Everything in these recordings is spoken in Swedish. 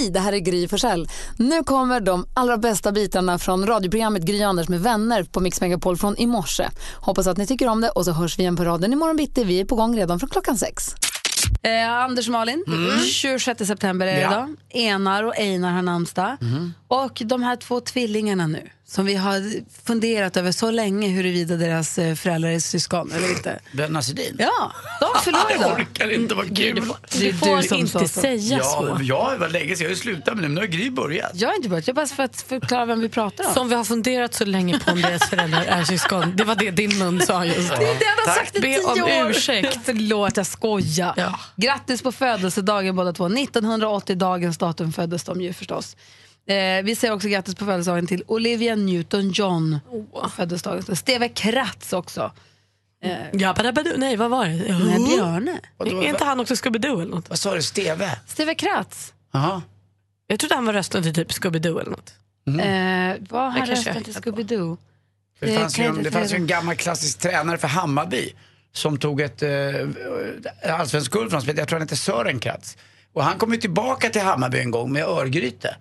Hej, det här är Gry Forssell. Nu kommer de allra bästa bitarna från radioprogrammet Gry Anders med vänner på Mix Megapol från i morse. Hoppas att ni tycker om det och så hörs vi igen på raden imorgon bitti. Vi är på gång redan från klockan sex. Eh, Anders och Malin, 26 september är det Ja. idag. Enar och Einar har namnsdag. Och de här två tvillingarna nu, som vi har funderat över så länge huruvida deras eh, föräldrar är syskon eller inte. Bröderna Sedin? Ja, de år Jag orkar inte, vad kul. Det är Du får du inte så. säga Ja, så. ja, det var länge sedan. Jag har ju slutat med det, men nu har Gry börjat. Jag har inte börjat, jag bara för att förklara vem vi pratar om. Som vi har funderat så länge på om deras föräldrar är syskon. Det var det din mun sa just. Det är det han har Tack. sagt i Be tio om år. ursäkt. Förlåt, jag skojar. Ja. Grattis på födelsedagen båda två. 1980 dagens datum föddes de ju förstås. Eh, vi säger också grattis på födelsedagen till Olivia Newton-John. Oh. Födelsedagen. Steve Kratz också. Ja, badabadu. Nej, vad var det? Nej, Björne. Är inte han också Scooby-Doo eller något? Vad sa du, Steve? Steve Kratz. Jaha. Jag trodde han var rösten till typ Scooby-Doo eller något. Eh, vad har kanske rösten till. Scooby-Doo? Det Det fanns, ju, en- det fanns ju en gammal klassisk tränare för Hammarby som tog ett eh, allsvensk guld från. Jag tror han hette Sören Kratz. Och han kom ju tillbaka till Hammarby en gång med Örgryte.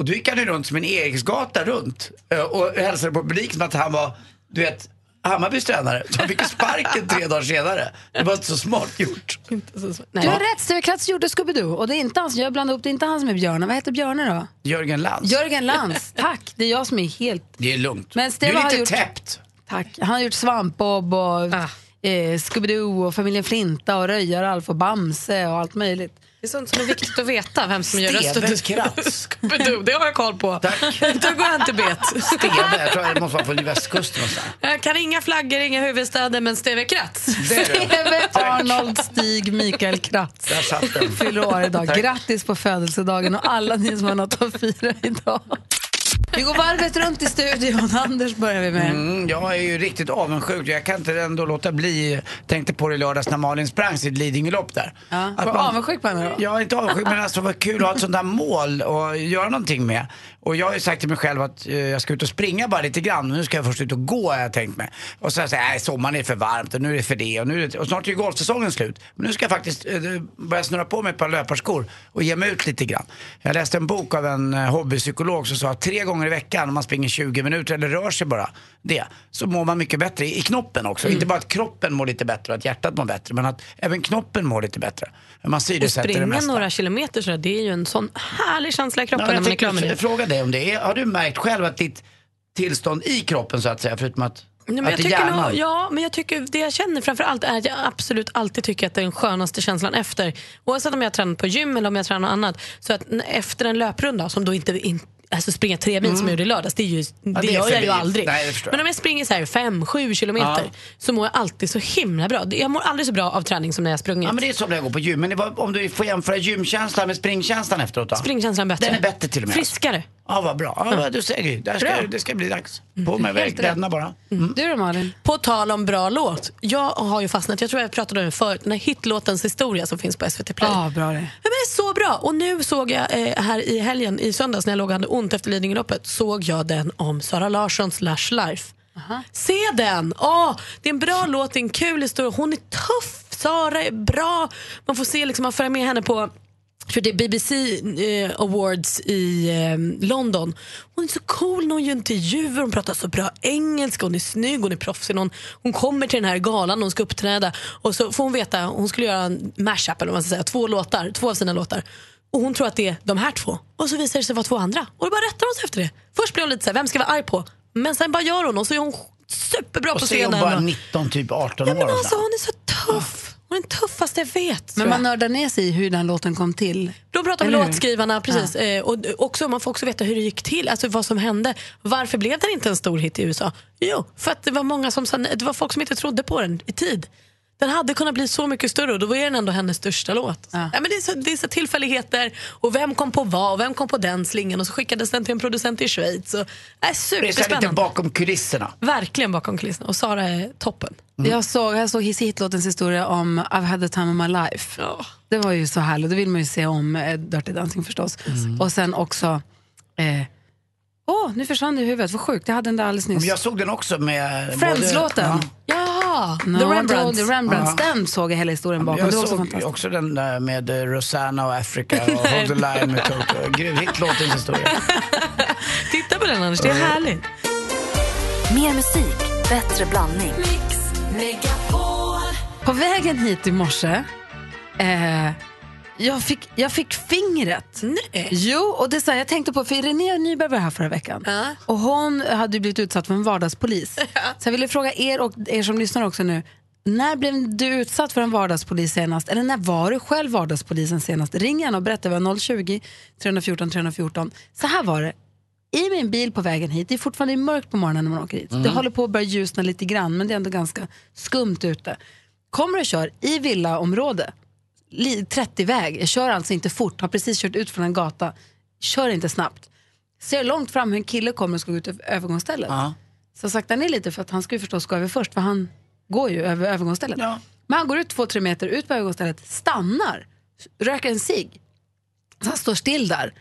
Och då gick han runt som en Eriksgata runt eh, och hälsade på publiken som att han var, du vet, Hammarbys tränare. Så han fick sparken tre dagar senare. Det var inte så smart gjort. Nej. Du har rätt, Steve Kratz gjorde Scooby-Doo. Och det är inte han, jag blandade upp, det är inte han som är Björne. Vad heter Björne då? Jörgen Lantz. Jörgen Lantz. Tack, det är jag som är helt Det är lugnt. Men du är har lite gjort- täppt. Tack. Han har gjort Svampbob och Ah. eh, Scooby-Doo och familjen Flinta och Röjar-Alf och Bamse och allt möjligt. Det är sånt som är viktigt att veta, vem som gör rösten till Kratz. Det har jag koll på. Tack. Då går jag inte bet. Steve, jag tror det måste vara på västkusten någonstans. Jag kan inga flaggor, inga huvudstäder, men Steve Kratz. Steve Arnold Stig Mikael Kratz Där satt den. fyller år idag. Tack. Grattis på födelsedagen och alla ni som har något att fira idag. Vi går varvet runt i studion. Anders börjar vi med. Mm, jag är ju riktigt avundsjuk. Jag kan inte ändå låta bli. Tänkte på det i lördags när Malin sprang sitt Lidingölopp där. Ja, Att var man- avundsjuk på henne då? Jag är inte avundsjuk men alltså vad kul att ha ett sånt där mål och göra någonting med. Och jag har ju sagt till mig själv att eh, jag ska ut och springa bara lite grann. Nu ska jag först ut och gå har jag tänkt mig. Och så har jag nej sommaren är för varmt och nu är det för det och, nu är det, och snart är ju golfsäsongen slut. Men nu ska jag faktiskt eh, börja snurra på mig ett par löparskor och ge mig ut lite grann. Jag läste en bok av en eh, hobbypsykolog som sa att tre gånger i veckan om man springer 20 minuter eller rör sig bara det, så mår man mycket bättre i, i knoppen också. Mm. Inte bara att kroppen mår lite bättre och att hjärtat mår bättre men att även knoppen mår lite bättre. Man Och syresätter det springa mesta. några kilometer så där, det är ju en sån härlig känsla i kroppen Ja, när man är klar med det. Dig om det. Har du märkt själv att ditt tillstånd i kroppen så att säga, förutom att, Nej, men att jag det tycker nog, ja, men jag tycker det jag känner framför allt är att jag absolut alltid tycker att det är den skönaste känslan efter. Oavsett om jag tränar på gym eller om jag tränar något annat. Så att efter en löprunda, som då inte in, alltså springa tre mil som jag gjorde i lördags, det, är ju, det, Mm. det är gör jag ju aldrig. Nej, det men om jag springer så här fem, sju kilometer Ja. så mår jag alltid så himla bra. Jag mår aldrig så bra av träning som när jag sprungit. Ja men det är så när jag går på gym. Men det var, om du får jämföra gymkänslan med springkänslan efteråt då? Springkänslan är bättre. Den är bättre till och med. Friskare. Ja vad bra. Ja, vad Du ju. Där ska, det ska bli dags. På med Helt kläderna bara. Du då Malin? På tal om bra låt. Jag har ju fastnat, jag tror jag pratade om det förut, den här hitlåtens historia som finns på SVT Play. Ja, bra det. Men det är så bra. Och nu såg jag eh, här i helgen, i söndags när jag låg och hade ont efter Lidingöloppet, såg jag den om Sara Larssons Lush Life. Se den! Åh, det är en bra låt, det är en kul historia. Hon är tuff, Sara är bra. Man får se, liksom, man följer med henne på för det är BBC eh, Awards i eh, London. Hon är så cool när hon gör intervjuer, hon pratar så bra engelska, hon är snygg, hon är proffsig. Hon, hon kommer till den här galan hon ska uppträda och så får hon veta, hon skulle göra en mashup eller vad man ska säga, två låtar, två av sina låtar. Och hon tror att det är de här två. Och så visar det sig vara två andra. Och då bara rättar hon sig efter det. Först blir hon lite så här, vem ska jag vara arg på? Men sen bara gör hon och så är hon superbra Och på så är hon scenen. bara och- 19, typ 18 Ja, år. men och alltså, så. hon är så tuff. Hon är den tuffaste jag vet. Men man jag. nördar ner sig i hur den låten kom till. De pratar hur? låtskrivarna, precis. Eh, och också, man får också veta hur det gick till, alltså vad som hände. Varför blev den inte en stor hit i USA? Jo, för att det var, många som, sa det var folk som inte trodde på den i tid. Den hade kunnat bli så mycket större och då är den ändå hennes största låt. Ja. Ja. men det, är så, det är så tillfälligheter och vem kom på vad och vem kom på den slingan och så skickades den till en producent i Schweiz. Och, äh, Det är lite superspännande. bakom kulisserna. Verkligen bakom kulisserna och Sara är toppen. Jag såg, jag såg His hitlåtens historia om I've had the time of my life. Ja. Det var ju så härligt. Då vill man ju se om eh, Dirty Dancing förstås. Och sen också... eh, Åh, nu försvann det i huvudet. Vad sjukt. Jag hade den där alldeles Men nyss. jag såg den också med... Friends-låten. både- Ja. Jaha, Ja, No, The Rembrandts. The Rembrandts. Den såg jag hela historien bakom. Jag det var också såg fantastiskt. också den där med eh, Rosanna och Africa och Hold the Line med Toto. Grym hit låtens historia. Titta på den Anders, det är härligt. Mer musik, bättre blandning. På vägen hit i morse, eh, jag, fick, jag fick fingret. Nej. Jo, och det är så här, jag tänkte på, för René Nyberg var här förra veckan. Ja. Och hon hade blivit utsatt för en vardagspolis. Så jag ville fråga er och er som lyssnar också nu. När blev du utsatt för en vardagspolis senast? Eller när var du själv vardagspolisen senast? Ring gärna och berätta. Vi har 020 314 314. Så här var det. I min bil på vägen hit, det är fortfarande mörkt på morgonen när man åker hit. Det håller på att börja ljusna lite grann men det är ändå ganska skumt ute. Kommer och kör i villaområde, li- 30-väg. Jag kör alltså inte fort, har precis kört ut från en gata. Kör inte snabbt. Ser långt fram hur en kille kommer och ska gå ut över övergångsstället. Ja. Så saktar ner lite för att han ska ju förstås gå över först för han går ju över övergångsstället. Ja. Men han går ut två, tre meter ut på övergångsstället, stannar, röker en cigg. Så han står still där.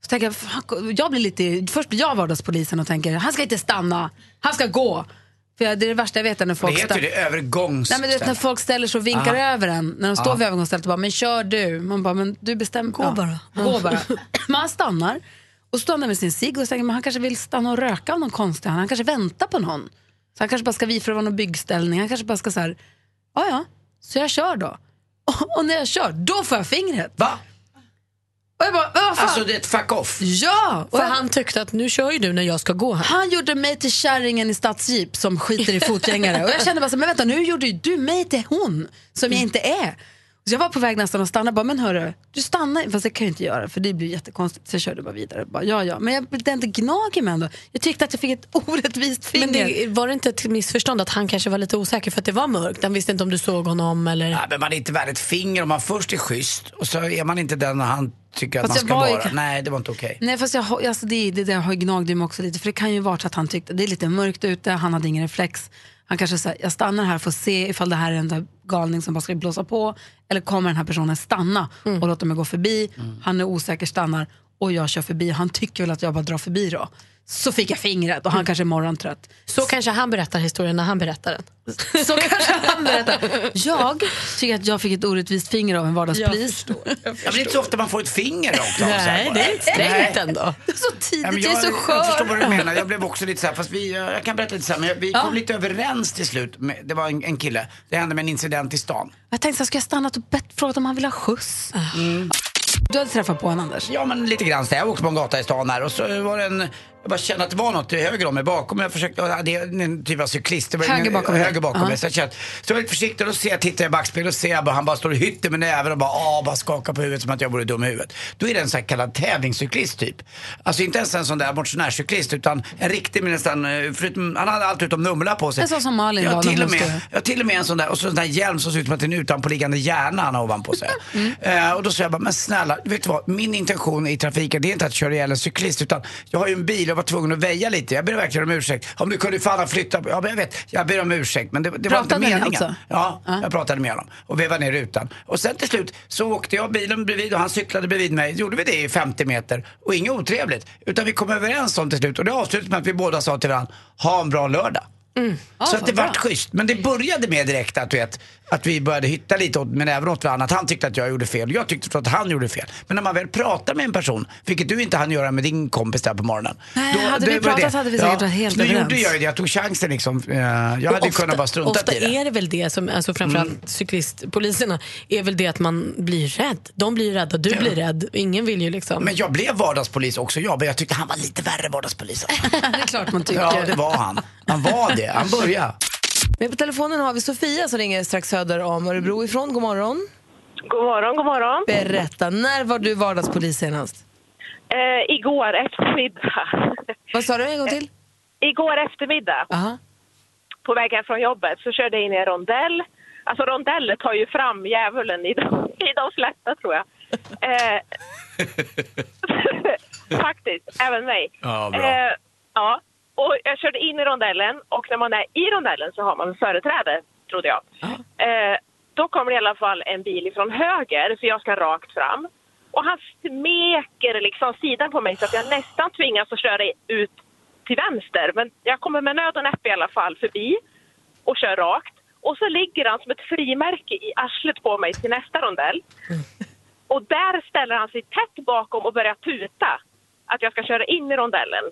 Så tänker jag, fan, jag blir lite, först blir jag vardagspolisen och tänker han ska inte stanna, han ska gå. För jag, det är det värsta jag vet är när Det folk heter ju sta- det, övergångsställe. Nej, men du vet, när folk ställer sig och vinkar Aha. över en, när de står vid övergångsstället och bara, men kör du. Man bara, men du bestämmer. Gå bara. Gå bara. Men han stannar och står med sin cigg och tänker man, han kanske vill stanna och röka av någon konstig Han kanske väntar på någon. Så han kanske bara ska det var någon byggställning. Han kanske bara ska så här, ja ja, så jag kör då. Och, och när jag kör, då får jag fingret. Va? Och jag bara, vad fan? Alltså det är ett fuck off. ja! Och För jag, han tyckte att nu kör ju du när jag ska gå här. han gjorde mig till kärringen i stadsjeep som skiter i fotgängare. Och jag kände bara så, men vänta nu gjorde ju du mig till hon som jag inte är. Så jag var på väg nästan att stanna, bara, men hörru, du stannar, fast det kan jag inte göra för det blir jättekonstigt. Så jag körde bara vidare. Bara, ja, ja. Men jag det inte gnag i mig ändå. Jag tyckte att jag fick ett orättvist finger. Men det, var det inte ett missförstånd att han kanske var lite osäker för att det var mörkt? Han visste inte om du såg honom eller... Ja, men man är inte värd ett finger om man först är schysst och så är man inte den han tycker att Fast man jag ska vara. Nej, det var inte okej. Nej fast jag, alltså det, det där har gnagde mig också lite för det kan ju vara så att han tyckte det är lite mörkt ute, han hade ingen reflex. Han kanske säger jag stannar här för att se ifall det här är en där galning som bara ska blåsa på eller kommer den här personen stanna och låta mig gå förbi. Han är osäker, stannar och jag kör förbi. Han tycker väl att jag bara drar förbi då. Så fick jag fingret och han kanske är morgontrött. Så kanske han berättar historien när han berättar den. Så kanske han berättar. Jag tycker att jag fick ett orättvist finger av en vardagspolis. Ja, men det är inte så ofta man får ett finger rakt av. Nej, det är inte strängt Nej. ändå. Det är så tidigt, jag, jag, är så skör. jag förstår vad du menar. Jag blev också lite så här, fast vi, jag kan berätta lite så här, men vi Ja. kom lite överens till slut. Med, det var en, en kille, det hände med en incident i stan. Jag tänkte så här, ska jag stanna och bett, frågat om han vill ha skjuts? Du hade träffat på en Anders. Ja men lite grann så. Jag åkte på en gata i stan här och så var det en, jag bara kände att det var något till höger om mig bakom. Jag försökte, det är en typ av cyklist. Det var Höger bakom dig. Höger bakom mig. Så jag kände, så jag var försiktig och då ser jag, tittar jag i backspegeln och ser jag bara, han bara står och hytter med näven och bara, ah, bara skakar på huvudet som att jag vore dum i huvudet. Då är det en så här kallad tävlingscyklist typ. Alltså inte ens en sån där motionärscyklist utan en riktig med nästan, eh, förutom, han hade allt utom numlar på sig. En sån som Malin ja, var när till och med, stod. Ja, till och med en sån där, och så en sån där hjälm som ser ut som att det är en utanpåliggande hjärna han har ovanpå sig. Mm. Eh, och då sa jag bara, men snälla, vet du vad? Min intention i trafiken det är inte att köra ihjäl en cyklist utan jag har ju en bil var tvungen att väja lite. Jag ber verkligen om ursäkt. Om du kunde fan ha flyttat, ja men jag vet, jag ber om ursäkt men det, det var inte meningen. alltså? Ja, jag pratade med honom och vevade ner rutan. Och sen till slut så åkte jag bilen bredvid och han cyklade bredvid mig. Gjorde vi det i 50 meter och inget otrevligt. Utan vi kom överens om till slut och det avslutade med att vi båda sa till varandra, ha en bra lördag. Så att det vart schysst. Men det började med direkt att, du vet, att vi började hitta lite åt, men även åt varandra. Att han tyckte att jag gjorde fel jag tyckte att han gjorde fel. Men när man väl pratar med en person, vilket du inte hann göra med din kompis där på morgonen. Nej, hade vi pratat hade vi säkert varit helt Nu överens. gjorde jag ju det, jag tog chansen liksom. Eh, Jag hade ju kunnat bara strunta ofta i det. Mm. är det väl det, som, alltså framförallt cyklistpoliserna, är väl det att man blir rädd. De blir rädda, du blir rädd. Ingen vill ju liksom... Men jag blev vardagspolis också jag, men jag tyckte han var lite värre vardagspolis. det är klart man tycker. Ja, det var han. Han var det. Han började. Men på telefonen har vi Sofia som ringer strax söder om Örebro ifrån. God morgon. God morgon, god morgon. Berätta, när var du vardagspolis senast? Eh, igår eftermiddag. Vad sa du en gång till? igår eftermiddag, Aha. på väg hem från jobbet, så körde jag in i en rondell. Alltså rondeller tar ju fram djävulen i de, i de flesta, tror jag. Eh, faktiskt, även mig. Ja, bra. Eh, ja, och jag körde in i rondellen och när man är i rondellen så har man företräde, trodde jag. Eh, då kommer det i alla fall en bil ifrån höger, för jag ska rakt fram. Och han smeker liksom sidan på mig så att jag nästan tvingas att köra ut till vänster. Men jag kommer med nöd och näppe i alla fall förbi och kör rakt. Och så ligger han som ett frimärke i arslet på mig till nästa rondell. Och där ställer han sig tätt bakom och börjar tuta att jag ska köra in i rondellen.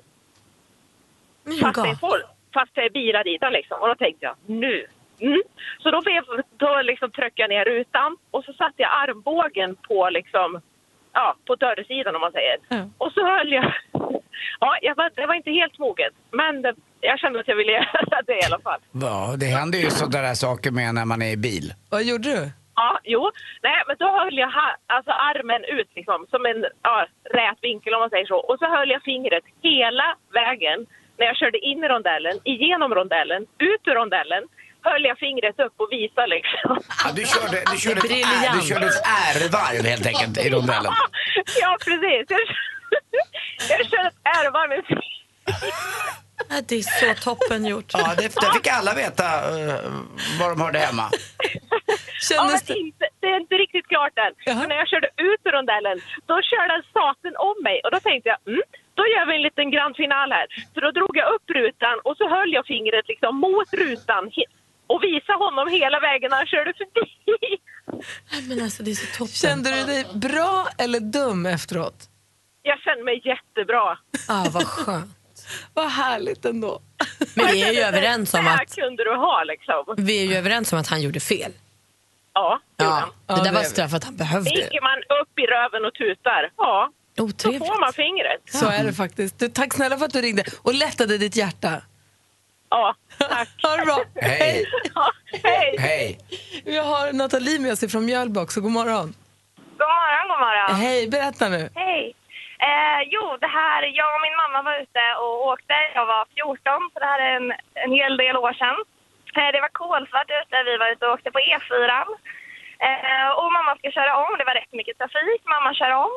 Fast det, är folk, fast det är bilar dit liksom. Och då tänkte jag, nu. Mm. Så då, då liksom tryckte jag ner rutan och så satte jag armbågen på liksom, ja, på dörrsidan om man säger. Och så höll jag, ja, jag var, det var inte helt moget. Men det, jag kände att jag ville göra det i alla fall. Ja, det händer ju sådana där saker med när man är i bil. Vad gjorde du? Ja, jo. Nej, men då höll jag ha, alltså armen ut liksom, som en ja, rät vinkel om man säger så. Och så höll jag fingret hela vägen när jag körde in i rondellen, igenom rondellen, ut ur rondellen. Höll jag fingret upp och visade liksom. Ja, du körde, du körde, ett, är, Briljant. du körde ett ärvarv helt enkelt i rondellen. Ja, precis. Jag, jag körde ett ärvarv med Ja, Det är så toppen gjort. Ja, det, det fick alla veta uh, var de hörde hemma. Ja, Kändes men det... inte, det är inte riktigt klart än. Jaha. Men när jag körde ut ur rondellen, då körde staten om mig. Och då tänkte jag, mm, då gör vi en liten grand final här. Så då drog jag upp rutan och så höll jag fingret liksom mot rutan och visade honom hela vägen när han körde förbi. Men alltså, det är så toppen. Kände du dig bra eller dum efteråt? Jag kände mig jättebra. Ah, vad skönt. Vad härligt ändå. Men vi är ju överens om att, kunde du ha liksom. vi är ju överens om att han gjorde fel. Ja, det gjorde Ja, han. Det där det var straffet han behövde. Sticker man upp i röven och tutar, ja, då Otrevligt. får man fingret. Så är det faktiskt. Du, tack snälla för att du ringde och lättade ditt hjärta. Ja, tack. Ha det bra. Hej. Ja, hej! Hej! Vi har Nathalie med oss från Mjölby också. God morgon. God morgon, god morgon. Hej, berätta nu. Hej. Eh, jo, det här, jag och min mamma var ute och åkte. Jag var 14, så det här är en, en hel del år sedan. Eh, det var kolsvart ute, vi var ute och åkte på E4. Eh, och mamma ska köra om, det var rätt mycket trafik. Mamma kör om.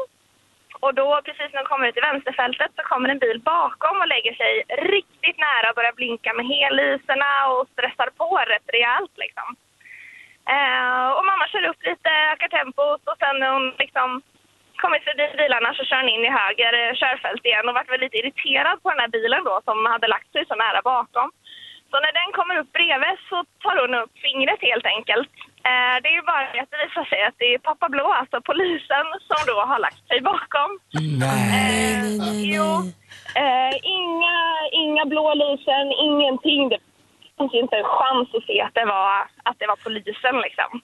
Och då, precis när hon kommer ut i vänsterfältet, så kommer en bil bakom och lägger sig riktigt nära och börjar blinka med hellyserna och stressar på rätt rejält liksom. Eh, och mamma kör upp lite, ökar tempot och sen när hon liksom kommit förbi bilarna så kör han in i höger eh, körfält igen och vart väl lite irriterad på den här bilen då som hade lagt sig så nära bakom. Så när den kommer upp bredvid så tar hon upp fingret helt enkelt. Eh, det är ju bara att det visar sig att det är pappa Blå, alltså polisen, som då har lagt sig bakom. Nej. Jo, eh, inga, inga blå lysen, ingenting. Det fanns inte en chans att se att det var, att det var polisen liksom.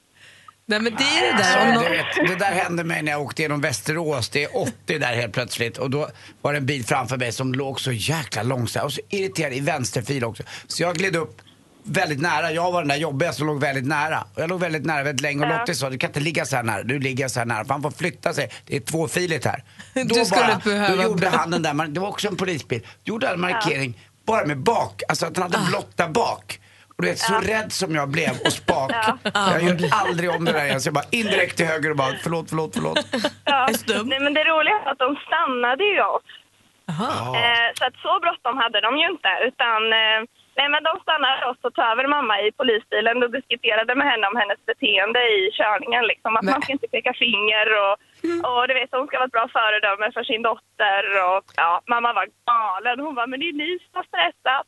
Nej, men det är det där. Ja, Om du vet, det där hände mig när jag åkte genom Västerås. Det är 80 där helt plötsligt. Och då var det en bil framför mig som låg så jäkla långsamt och så irriterad i vänsterfil också. Så jag gled upp väldigt nära. Jag var den där jobbiga som låg väldigt nära. Och jag låg väldigt nära väldigt länge och Lottie sa du kan inte ligga så här nära. Du ligger så här nära för han får flytta sig. Det är tvåfiligt här. Du skulle behöva- Då gjorde han den där, det var också en polisbil. Gjorde en markering bara med bak, alltså att han hade blått där bak. Och du vet, så rädd som jag blev och spak. Jag gör aldrig om det där igen. Så jag bara indirekt till höger och bara förlåt, förlåt, förlåt. Ja. Nej, men det roliga är att de stannade ju oss. Eh, så att så bråttom hade de ju inte. Utan, eh, nej, men de stannade oss och tog över mamma i polisbilen och diskuterade med henne om hennes beteende i körningen. Liksom. Att man ska inte peka finger och, och du vet, hon ska vara ett bra föredöme för sin dotter. Och, ja, mamma var galen. Hon var men det är ni som har stressat.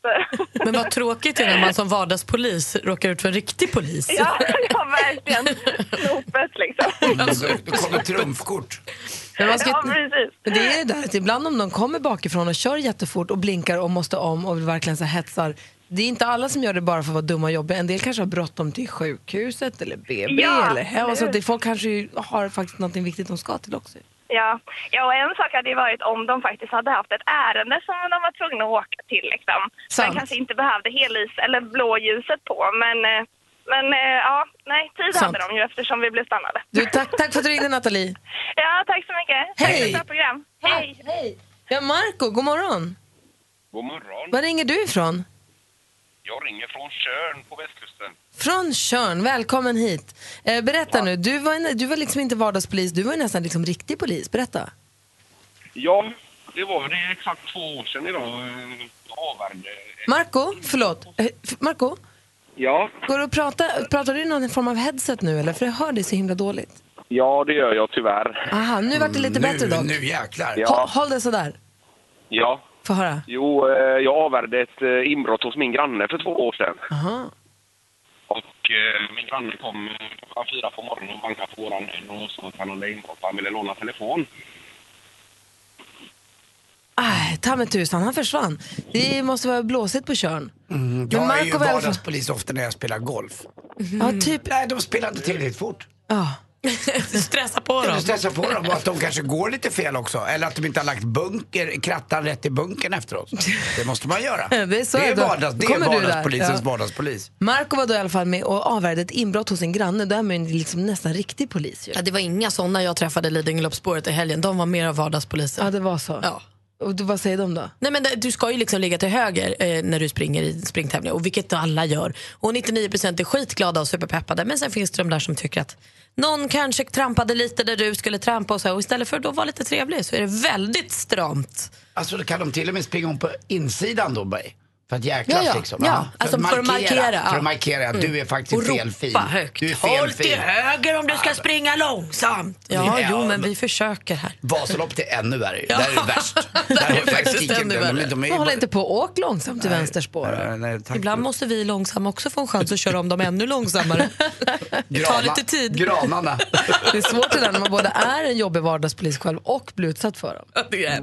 Men vad tråkigt är när man som vardagspolis råkar ut för en riktig polis. ja, ja, verkligen. Snopet liksom. Då kommer trumfkort. Men man ska... Ja, precis. Det är det där att ibland om någon kommer bakifrån och kör jättefort och blinkar och måste om och verkligen så hetsar. Det är inte alla som gör det bara för att vara dumma och jobbiga. En del kanske har bråttom till sjukhuset eller BB Ja, eller hem. Alltså, det, folk kanske har faktiskt något viktigt de ska till också. Ja. ja, och en sak hade ju varit om de faktiskt hade haft ett ärende som de var tvungna att åka till. Liksom. Sant. Men kanske inte behövde hellys eller blåljuset på. Men, eh, men eh, ja, nej, tid Sant. hade de ju eftersom vi blev stannade. Du, tack, tack för att du ringde Nathalie. Ja, tack så mycket. Hej. Tack för program. Hej. Hej. Ja, Marco, god morgon. God morgon. Var ringer du ifrån? Jag ringer från Tjörn på västkusten. Från Tjörn, välkommen hit. Eh, berätta nu, du var, en- du var liksom inte vardagspolis, du var ju nästan liksom riktig polis. Berätta. Ja, det var det exakt två år sedan idag. eh, Jag avvärjde... Marco, förlåt. Eh, Marco, Ja, går du och pratar, pratar du i någon form av headset nu eller? För jag hör dig så himla dåligt. ja, det gör jag tyvärr. Aha, nu vart det lite bättre Nu, dock. nu jäklar. Ja. Håll, håll det sådär. Ja. Få höra. Jo, eh, jag avvärjde ett eh, inbrott hos min granne för två år sedan. Aha. Och eh, min granne kom eh, klockan fyra på morgonen och bankade på våran dörr och sa att han hade inbrott. Han ville låna telefon. Aj, ta mig tusan, han försvann. Det måste vara blåsigt på Tjörn. Mm, jag är Marco ju alla fall- vardagspolis ofta när jag spelar golf. Ja, typ. Nej, de spelar inte tillräckligt fort. Ja. Stressa på Du dem. stressar på dem och att de kanske går lite fel också. Eller att de inte har lagt bunker, krattan rätt i bunkern efteråt. Det måste man göra. Det är så det är, vardags, det är du vardagspolisens Ja. vardagspolis. Marco var då i alla fall med och avvärjde ett inbrott hos en granne. Då är man ju liksom nästan riktig polis ju. Ja, det var inga såna jag träffade i Lidingöloppsspåret i helgen. De var mer av vardagspoliser. Ja, det var så. Ja. Och du, vad säger de då? Nej, men du ska ju liksom ligga till höger eh, när du springer i springtävlingar, och vilket alla gör. Och 99% är skitglada och superpeppade. Men sen finns det de där som tycker att någon kanske trampade lite där du skulle trampa och så. Och istället för att då vara lite trevlig så är det väldigt stramt. Alltså då kan de till och med springa om på insidan då Berg? För att jäklas Ja, ja. liksom? Ja, Aha. alltså för att markera, ja. För att markera att du är faktiskt Och fel ropa fil. högt. Du är fel Håll till höger om du ska springa långsamt. Ja, Ja, jo, men vi försöker här. Vasaloppet är ännu värre. Där är det värst. Där är faktiskt faktiskt ännu värre. de, de håller inte på och åk långsamt. Nej, nej, tack. Ibland måste vi långsamma också få en chans att köra om dem ännu långsammare. Det tar lite tid. Granarna. Det är svårt det där när man både är en jobbig vardagspolis själv och blir utsatt för dem. Det är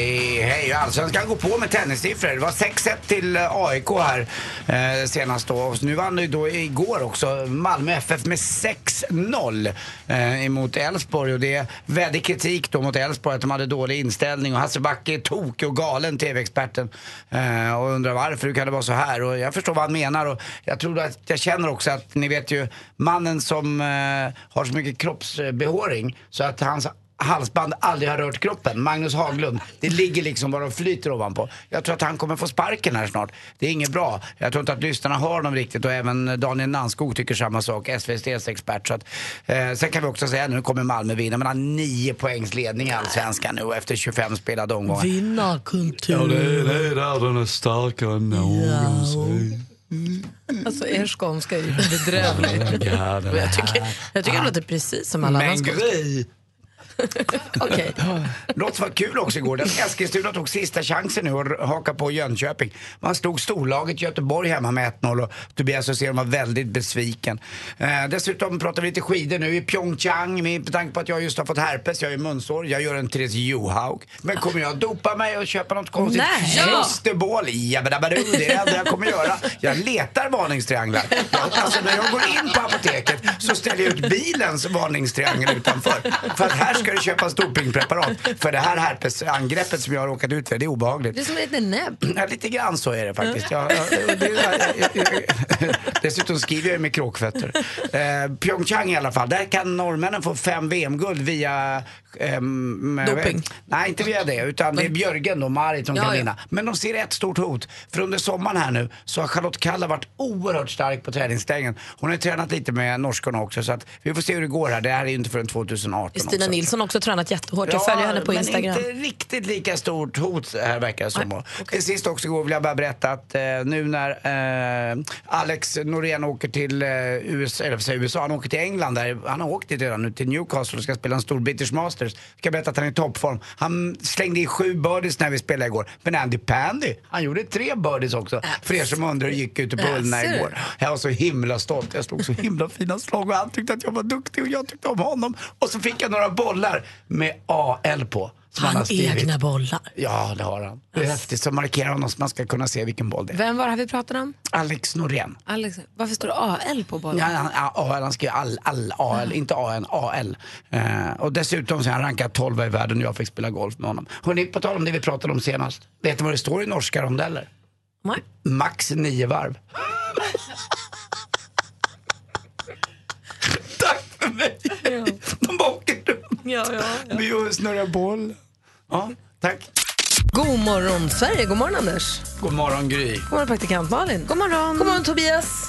hej. Allsvenskan går på med tennissiffror. Det var 6-1 till eh, AIK här eh, senast då. Och nu vann ju då igår också Malmö FF med 6-0 eh, emot Elfsborg. Och det vädde kritik då mot Elfsborg att de hade dålig inställning. Och Hasse Backe är tokig och galen, TV-experten. Eh, och undrar varför, hur kan det vara så här? Och jag förstår vad han menar. Och jag tror att jag känner också att, ni vet ju, mannen som eh, har så mycket kroppsbehåring så att hans halsband aldrig har rört kroppen. Magnus Haglund. Det ligger liksom bara och flyter ovanpå. Jag tror att han kommer få sparken här snart. Det är inget bra. Jag tror inte att lyssnarna hör honom riktigt och även Daniel Nanskog tycker samma sak. SVTs expert. Så att, eh, sen kan vi också säga nu kommer Malmö vinna. Man har nio poängs ledning i Allsvenskan nu efter 25 spelade omgångar. Vinnarkultur. det är där den är starkare än någonsin. Alltså er skånska är ju bedrövlig. Jag tycker, jag tycker det låter precis som alla Men andra skådespelare. Okej. Något som var kul också igår, Eskilstuna tog sista chansen nu och haka på Jönköping. Man slog storlaget Göteborg hemma med 1-0 och Tobias Hysén var väldigt besviken. Eh, dessutom pratar vi lite skidor nu i Pyeongchang med tanke på att jag just har fått herpes, jag är munsår, jag gör en Therese Johaug. Men kommer jag dopa mig och köpa något konstigt Nej. Ja. fosterbål? Jabbadabbadoo, det är det enda jag kommer göra. Jag letar varningstrianglar. Alltså när jag går in på apoteket så ställer jag ut bilens varningstriangel utanför. För att här ska det köpas dopingpreparat. För det här herpesangreppet som jag har råkat ut för, det är obehagligt. Det är som en liten näbb. Ja, lite grann så är det faktiskt. Jag, jag, det, dessutom skriver jag med kråkfötter. Eh, Pyeongchang i alla fall, där kan norrmännen få fem VM-guld via... ehm, Doping. Nej, inte via det, utan det är Björgen då, Marit, som Ja, kan ja. vinna. Men de ser ett stort hot. För under sommaren här nu så har Charlotte Kalla varit oerhört stark på träningslägen. Hon har ju tränat lite med norskorna också så att vi får se hur det går här. Det här är ju inte förrän 2018 Stina också. Nilsson har också tränat jättehårt. Jag följer henne på Instagram. Men inte riktigt lika stort hot här verkar det som. Till sist också igår vill jag bara berätta att eh, nu när eh, Alex Norén åker till eh, USA, eller jag, USA, han åker till England där, han har åkt dit redan nu till Newcastle och ska spela en stor British Masters. Jag berätta att han är i toppform. Han slängde i sju birdies när vi spelade igår. Men Andy Pandy, han gjorde tre birdies också. För er som undrar hur det gick ute på Ullna Asså. igår. Jag var så himla stolt. Jag slog så himla fina slag och han tyckte att jag var duktig och jag tyckte om honom. Och så fick jag några bollar med AL på. Han, har skrivit. egna bollar. Ja, det har han. Det är häftigt. Så markerar honom så man ska kunna se vilken boll det är. Vem var det här vi pratade om? Alex Norén. Alex, varför står det AL på bollen? Ja, han, AL, han skriver all, all AL, inte AN, AL. Eh, och dessutom så är han rankad 12 i världen och jag fick spela golf med honom. Hörrni, på tal om det vi pratade om senast. Vet ni vad det står i norska rondeller? Nej. Max nio varv. Tack för mig! De bara åker runt. Ja, ja, ja. Vi och snurrar boll. Ja, tack. God morgon Sverige, god morgon Anders. God morgon Gry. God morgon praktikant Malin. God morgon. God morgon Tobias.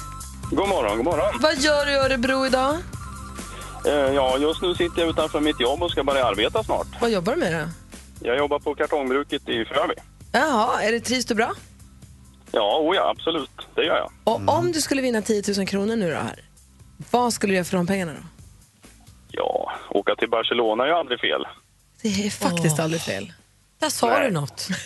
God morgon, god morgon. Vad gör du i Örebro idag? Eh, ja, just nu sitter jag utanför mitt jobb och ska börja arbeta snart. Vad jobbar du med då? Jag jobbar på kartongbruket i Frövi. Jaha, är det, trivs du bra? Ja, oh ja, absolut. Det gör jag. Och om du skulle vinna 10 000 kronor nu då här, vad skulle du göra för de pengarna då? Ja, åka till Barcelona är ju aldrig fel. Det är faktiskt aldrig fel. Där sa Nej. du något.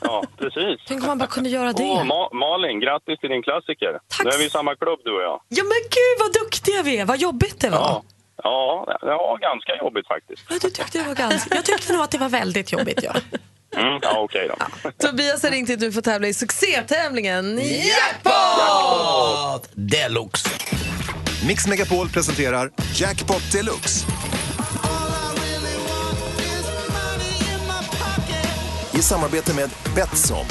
Ja, precis. Tänk om man bara kunde göra det. Åh, Ma- Malin, grattis till din klassiker. Nu är vi i samma klubb du och jag. Ja men gud vad duktiga vi är, vad jobbigt det var. Ja, ja det var ganska jobbigt faktiskt. Ja, du tyckte det var ganska... Jag tyckte nog att det var väldigt jobbigt. Ja. Mm, ja, okej då. Tobias har ringt hit för att tävla i succétävlingen Jackpot deluxe. Mix Megapol presenterar Jackpot Deluxe. I samarbete med Betsson.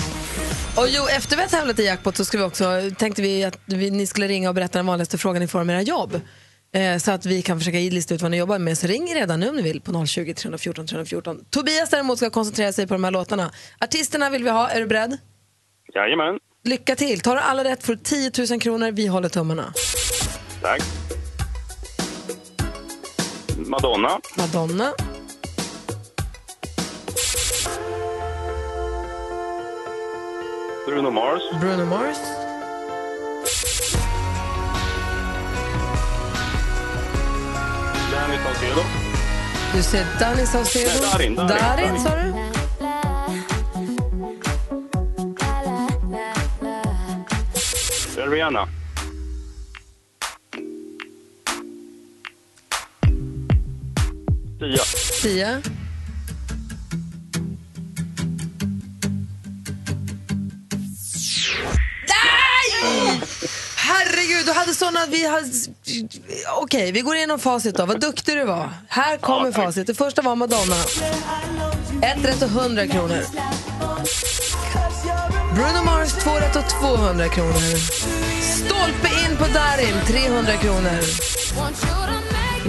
Och jo, efter vi har tävlat i jackpot så ska vi också, tänkte vi att vi, ni skulle ringa och berätta den vanligaste frågan ni får om era jobb. Eh, så att vi kan försöka lista ut vad ni jobbar med. Så ring redan nu om ni vill på 020 314 314. Tobias däremot ska koncentrera sig på de här låtarna. Artisterna vill vi ha, är du beredd? Jajamän, Lycka till! Tar du alla rätt får du 10 000 kronor, vi håller tummarna. tack. Madonna, Madonna, Bruno Mars, Bruno Mars, Danny Saucedo, du ser Danny Saucedo. Darin, Darin. Darin sa du? Rihanna, Sia, Sia. Herregud, du hade såna... Vi hade... Okej, vi går igenom facit då. Vad duktig du var. Här kommer facit. Det första var Madonna. Ett rätt och 100 kronor. Bruno Mars, två rätt och 200 kronor. Stolpe in på Darin, 300 kronor.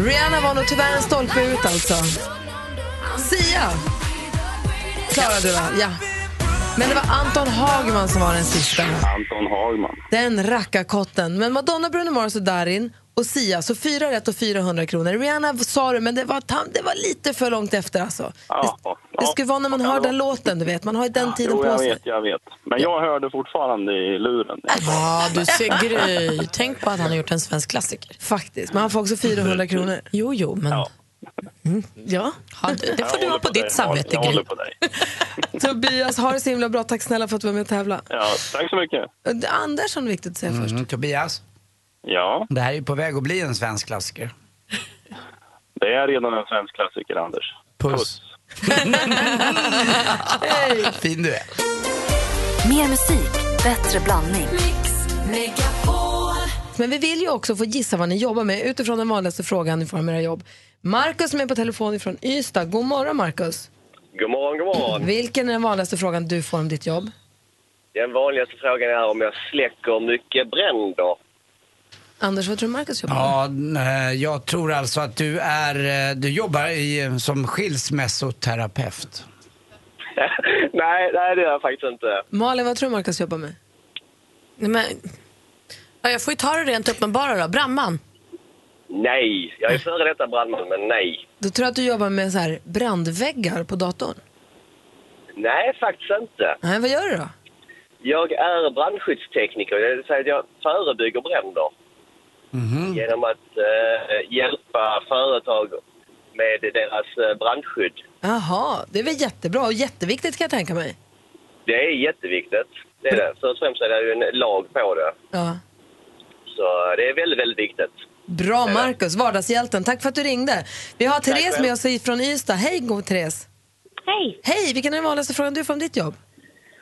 Rihanna var nog tyvärr en stolpe ut alltså. Sia klarade du va? Ja. Men det var Anton Hagman som var den sista. Anton Hagman. Den rackarkotten. Men Madonna, Bruno Mars och Darin och Sia, så fyra rätt och 400 kronor. Rihanna sa du, men det var, det var lite för långt efter alltså. Ja, ja, Det skulle vara när man hör den låten, du vet. Man har ju den tiden Jo, på jag sig. vet, jag vet. Men jag hörde fortfarande i luren. Ja, du ser Gry. Tänk på att han har gjort en svensk klassiker. Faktiskt, men han får också 400 kronor. Jo, jo, men... Ja. Ja. Ja, det får du ha på dig. ditt samvete, Jag håller på dig. Tobias, ha det så himla bra. Tack snälla för att du var med och tävla. Ja, tack så mycket. Anders är viktigt att säga först. Mm, Tobias, Ja, det här är ju på väg att bli en svensk klassiker. det är redan en svensk klassiker, Anders. Puss. Fin du är. Mer musik, bättre blandning. Men vi vill ju också få gissa vad ni jobbar med utifrån den vanligaste frågan ni får om era jobb. Markus som är på telefon från Ystad. God morgon Markus. God morgon, god morgon. Vilken är den vanligaste frågan du får om ditt jobb? Den vanligaste frågan är om jag släcker mycket bränder. Anders, vad tror du Markus jobbar med? Ja, jag tror alltså att du är, eh, du jobbar i, som skilsmässoterapeut. nej, nej, det är jag faktiskt inte. Malin, vad tror du Markus jobbar med? Nej, Men, ja, jag får ju ta det rent uppenbara då. Brandman. Nej, jag är före detta brandman, men nej. Då tror jag att du jobbar med så här brandväggar på datorn. Nej, faktiskt inte. Nej, vad gör du då? Jag är brandskyddstekniker, det vill säga att jag förebygger bränder. Genom att eh, hjälpa företag med deras eh, brandskydd. Jaha, det är väl jättebra och jätteviktigt kan jag tänka mig. Det är jätteviktigt. Det är det. Först och främst är det ju en lag på det. Ja. Så det är väldigt, väldigt viktigt. Bra Markus, vardagshjälten. Tack för att du ringde. Vi har Therese med oss från Ystad. Hej god Therese. Hej! Hej, vilken är den vanligaste frågan du får om ditt jobb?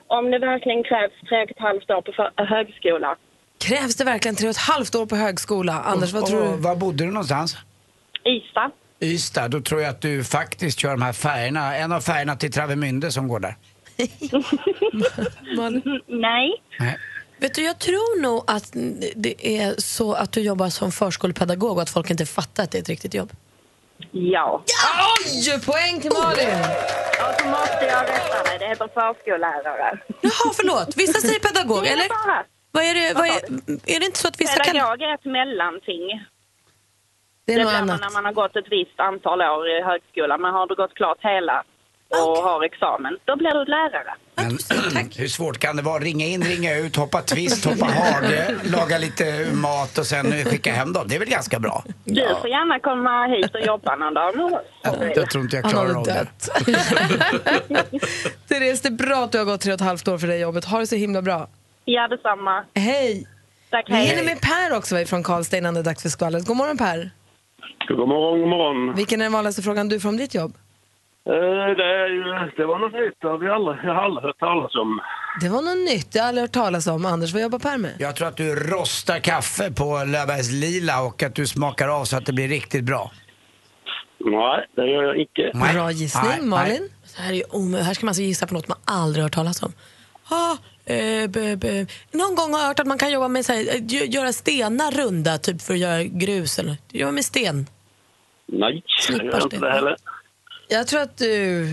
Om det verkligen krävs tre och ett halvt år på för- högskola. Krävs det verkligen tre och ett halvt år på högskola? Anders, vad och, tror och, du? Var bodde du någonstans? Ystad. Ystad. Då tror jag att du faktiskt kör de här färgerna, en av färgerna till Travemünde som går där. Nej. Nej. Vet du, jag tror nog att det är så att du jobbar som förskolepedagog och att folk inte fattar att det är ett riktigt jobb. Ja. Oj, poäng till Malin! Och så måste jag rätta dig. Det heter förskollärare. Jaha, förlåt. Vissa säger pedagog, eller? Vad är, det, vad är, är det inte så att vissa kan... Pedagog är ett mellanting. Det är Det något annat. när man har gått ett visst antal år i högskolan. Men har du gått klart hela och har examen, då blir du lärare. Men hur svårt kan det vara? Ringa in, ringa ut, hoppa twist, hoppa hage, laga lite mat och sen skicka hem dem. Det är väl ganska bra? Du får gärna komma hit och jobba någon dag med oss. Jag tror inte jag klarar av det. Therese, det är bra att du har gått tre och ett halvt år för det jobbet. Ha det så himla bra. Ja, detsamma. Hej! Tack, Vi hej. hinner med Per också från Karlstad innan det är dags för skvallret. God morgon Per! God morgon, god morgon. Vilken är den vanligaste frågan du får om ditt jobb? Eh, det, är ju, det var något nytt, det har vi aldrig, jag har aldrig hört talas om. Det var något nytt, jag har aldrig hört talas om. Anders, vad jobbar Per med? Jag tror att du rostar kaffe på Löfbergs Lila och att du smakar av så att det blir riktigt bra. Nej, det gör jag inte. Bra gissning. Malin? Så här, är ju omö- här ska man alltså gissa på något man aldrig hört talas om. Ah, eh, b, b. Någon gång har jag hört att man kan jobba med så här, eh, gö- göra stenar runda typ för att göra grus. Eller, jobba med sten. Nej, jag gör inte det heller. Jag tror att du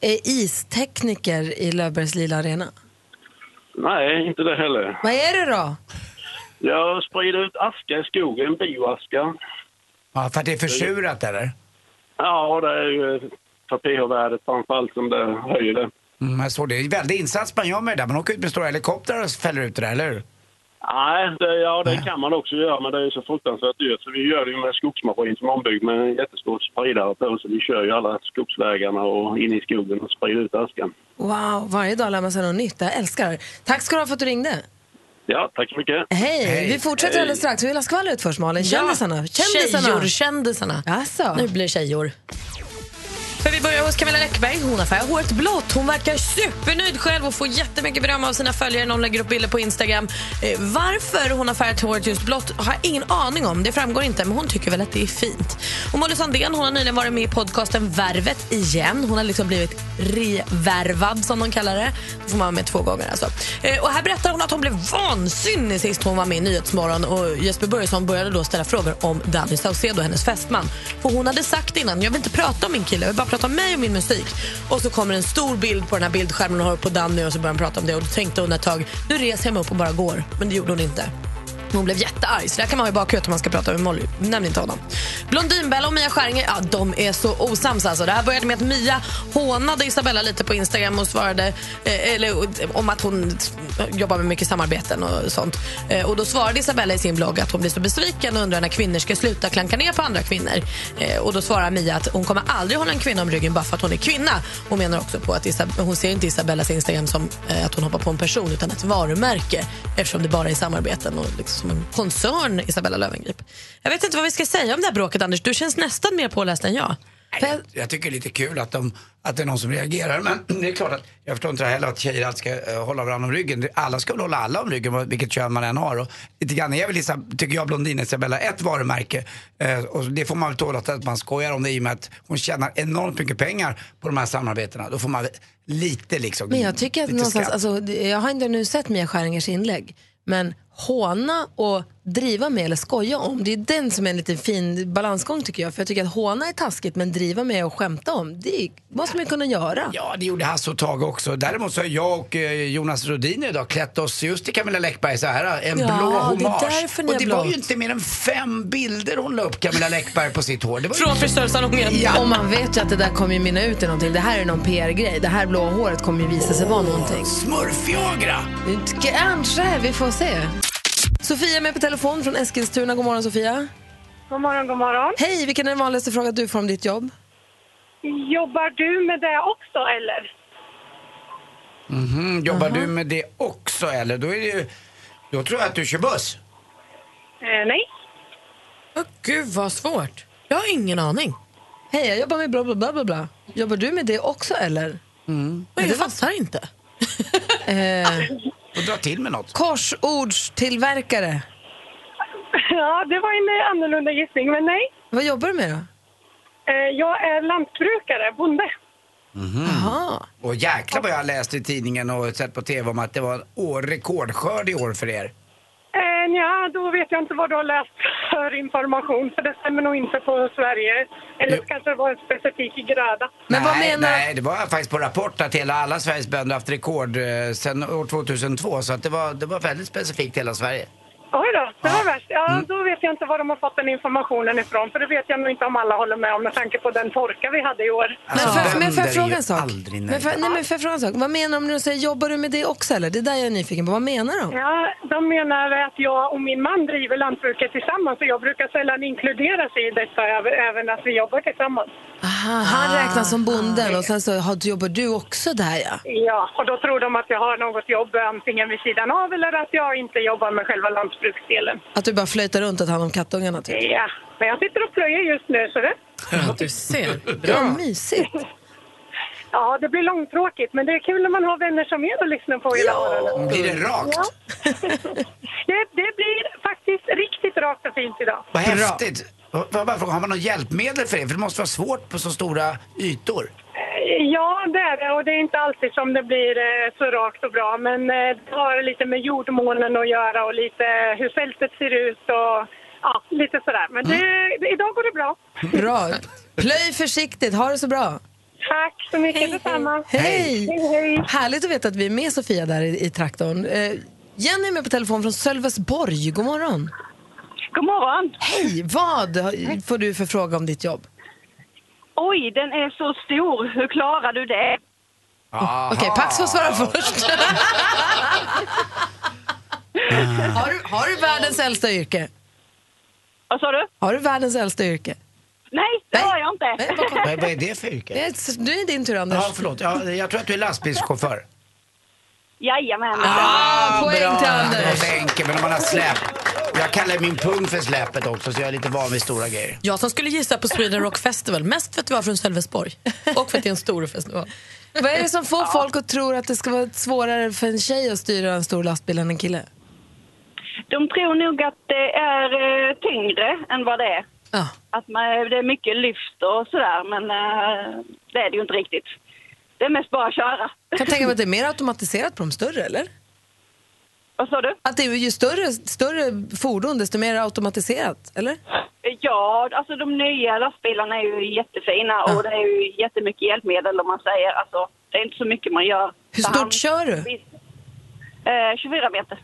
är istekniker i Löfbergs Lila Arena. Nej, inte det heller. Vad är det då? Jag sprider ut aska i skogen, bioaska. Ja, för att det är försurat eller? Ja, det är ju för pH-värdet framförallt som det höjer det. Mm, jag såg det. Det är en väldig insats man gör med det där. Man åker ut med stora helikoptrar och fäller ut det där, eller hur? Nej, det, ja, det kan man också göra, men det är så fruktansvärt dyrt. Så vi gör det ju med skogsmaskin som är ombyggd med en jättestor spridare på. Så vi kör ju alla skogsvägarna och in i skogen och sprider ut askan. Wow, varje dag lär man sig något nytt. Jag älskar det. Tack ska du ha för att du ringde. Ja, tack så mycket. Hej, vi fortsätter Hej. alldeles strax. Vi vill ha skvallret först Malin. Ja, Kändisarna. Kändisarna. Tjejor, kändisarna. Alltså. Nu blir det tjejor. För vi börjar hos Camilla Läckberg. Hon har färgat håret blått. Hon verkar supernöjd själv och får jättemycket beröm av sina följare när hon lägger upp bilder på Instagram. Eh, varför hon har färgat håret just blått har jag ingen aning om. Det framgår inte, men hon tycker väl att det är fint. Och Molly Sandén hon har nyligen varit med i podcasten Värvet igen. Hon har liksom blivit revärvad, som de kallar det. Det får man vara med två gånger. Alltså. Eh, och här berättar hon att hon blev vansinnig sist hon var med i Nyhetsmorgon och Jesper Börjesson började då ställa frågor om Danny Saucedo, hennes fästman. För hon hade sagt innan, jag vill inte prata om min kille, jag vill bara prata om mig och min musik. Och så kommer en stor bild på den här bildskärmen och har på Danny och så börjar hon prata om det och då tänkte hon ett tag, nu reser jag mig upp och bara går. Men det gjorde hon inte. Hon blev jättearg, så det här kan man ha i bakhuvudet om man ska prata med Molly. Nämn inte honom. Blondinbella och Mia Skäringer, ja, de är så osams. Alltså. Det här började med att Mia hånade Isabella lite på Instagram och svarade eh, eller, om att hon jobbar med mycket samarbeten och sånt. Eh, och Då svarade Isabella i sin blogg att hon blir så besviken och undrar när kvinnor ska sluta klanka ner på andra kvinnor. Eh, och Då svarar Mia att hon kommer aldrig hålla en kvinna om ryggen bara för att hon är kvinna. Hon menar också på att Isab- hon ser inte Isabellas Instagram som eh, att hon hoppar på en person utan ett varumärke eftersom det bara är samarbeten och liksom som en koncern Isabella Löwengrip. Jag vet inte vad vi ska säga om det här bråket Anders. Du känns nästan mer påläst än jag. Jag, jag tycker det är lite kul att, de, att det är någon som reagerar. Men det är klart att jag förstår inte heller att tjejer alltid ska eh, hålla varandra om ryggen. Alla ska väl hålla alla om ryggen, vilket kön man än har. Och lite grann är väl, tycker jag, blondinen Isabella ett varumärke. Eh, och det får man väl tåla att man skojar om det i och med att hon tjänar enormt mycket pengar på de här samarbetena. Då får man lite liksom... Men jag tycker att någonstans, alltså, jag har inte nu sett Mia Skäringers inlägg, men håna och driva med eller skoja om, det är den som är en lite fin balansgång tycker jag. För jag tycker att håna är taskigt men driva med och skämta om, det måste man ju kunna göra. Ja, det gjorde Hasse och Tage också. Däremot så har jag och eh, Jonas Rhodin idag klätt oss just till Camilla Läckberg så här, en Ja, blå det är hommage. därför ni och det var ju inte mer än fem bilder hon la upp, Camilla Läckberg, på sitt hår. Det var ju- Från frisörsalongen. Ja. Och man vet ju att det där kommer ju mynna ut i någonting. Det här är någon PR-grej. Det här blåa håret kommer ju visa sig vara någonting. Smurfjogra! Kanske, vi får se. Sofia är med på telefon från Eskilstuna. God morgon Sofia. God morgon, god morgon. Hej, vilken är den vanligaste frågan du får om ditt jobb? Jobbar du med det också eller? Mhm, Jobbar du med det också eller? Då, är det ju, då tror jag att du kör buss. Eh, nej. Åh, Gud vad svårt. Jag har ingen aning. Hej, jag jobbar med bla bla bla bla bla. Jobbar du med det också eller? Men jag fattar inte. Eh, Och dra till med något. korsordstillverkare. Ja, det var en eh, annorlunda gissning, men nej. Vad jobbar du med då? Eh, jag är lantbrukare, bonde. Jaha. Och jäklar vad jag har läst i tidningen och sett på TV om att det var en rekordskörd i år för er. Eh, ja, då vet jag inte vad du har läst för information, för det stämmer nog inte på Sverige. Eller så kanske det var en specifik gröda. Men vad nej, menar- nej, det var faktiskt på Rapport att hela alla Sveriges bönder haft rekord eh, sedan år 2002. Så att det, var, det var väldigt specifikt hela Sverige. Oj då, det var värst. Ja, Mm. då vet jag inte var de har fått den informationen ifrån. För det vet jag nog inte om alla håller med om med tanke på den torka vi hade i år. Men får, jag- men fråga en sak? aldrig Men får, nej, men jag fråga en sak? Vad menar de när de säger jobbar du med det också eller? Det är där jag är nyfiken på. Vad menar de? Ja, de menar att jag och min man driver lantbruket tillsammans och jag brukar sällan inkludera sig i detta, även- att vi jobbar tillsammans. Aha, han räknas som bonden och sen så har, jobbar du också där ja. Ja, och då tror de att jag har något jobb antingen vid sidan av eller att jag inte jobbar med själva lantbruksdelen. Att du bara flöjtar runt och tar hand om kattungarna typ. Ja, men jag sitter och plöjer just nu så det... Ja, du ser. Bra. mysigt. Ja, det blir långtråkigt, men det är kul när man har vänner som er att lyssna på hela morgonen. Blir det rakt? Ja. det, det blir faktiskt riktigt rakt och fint idag. Vad häftigt. Har man något hjälpmedel för det? För det måste vara svårt på så stora ytor. Ja, det är det. Och det är inte alltid som det blir eh, så rakt och bra. Men eh, det har lite med jordmånen att göra och lite hur fältet ser ut och ja, lite sådär. Men det, det, idag går det bra. Bra. Plöj försiktigt, ha det så bra. Tack så mycket detsamma. Hej! Hej, hej. Härligt att veta att vi är med Sofia där i, i traktorn. Eh, Jenny är med på telefon från Sölvesborg. God morgon. God morgon. Hej! Vad får du för fråga om ditt jobb? Oj, den är så stor. Hur klarar du det? Okej, Pax får svara först. har, du, har du världens äldsta yrke? Vad sa du? Har du världens äldsta yrke? Nej, det har jag inte. Vad, vad är det för yrke? Det är, du är din tur, Anders. Ja, förlåt. Ja, jag tror att du är lastbilschaufför. Jajamän. Ah, poäng bra. till Det Anders. enkelt, men om man har släp. Jag kallar min pung för släpet också, så jag är lite van vid stora grejer. Jag som skulle gissa på Sweden Rock Festival, mest för att det var från Sölvesborg och för att det är en stor festival. Vad är det som får folk att tro att det ska vara svårare för en tjej att styra en stor lastbil än en kille? De tror nog att det är eh, tyngre än vad det är. Ja. Att man, det är mycket lyft och sådär, men eh, det är det ju inte riktigt. Det är mest bara att köra. Jag kan tänka mig att det är mer automatiserat på de större, eller? Vad sa du? Att det är ju större, större fordon, desto mer automatiserat, eller? Ja, alltså de nya lastbilarna är ju jättefina och det är ju jättemycket hjälpmedel om man säger. Alltså, det är inte så mycket man gör. Hur stort hand. kör du? Eh, 24 meter.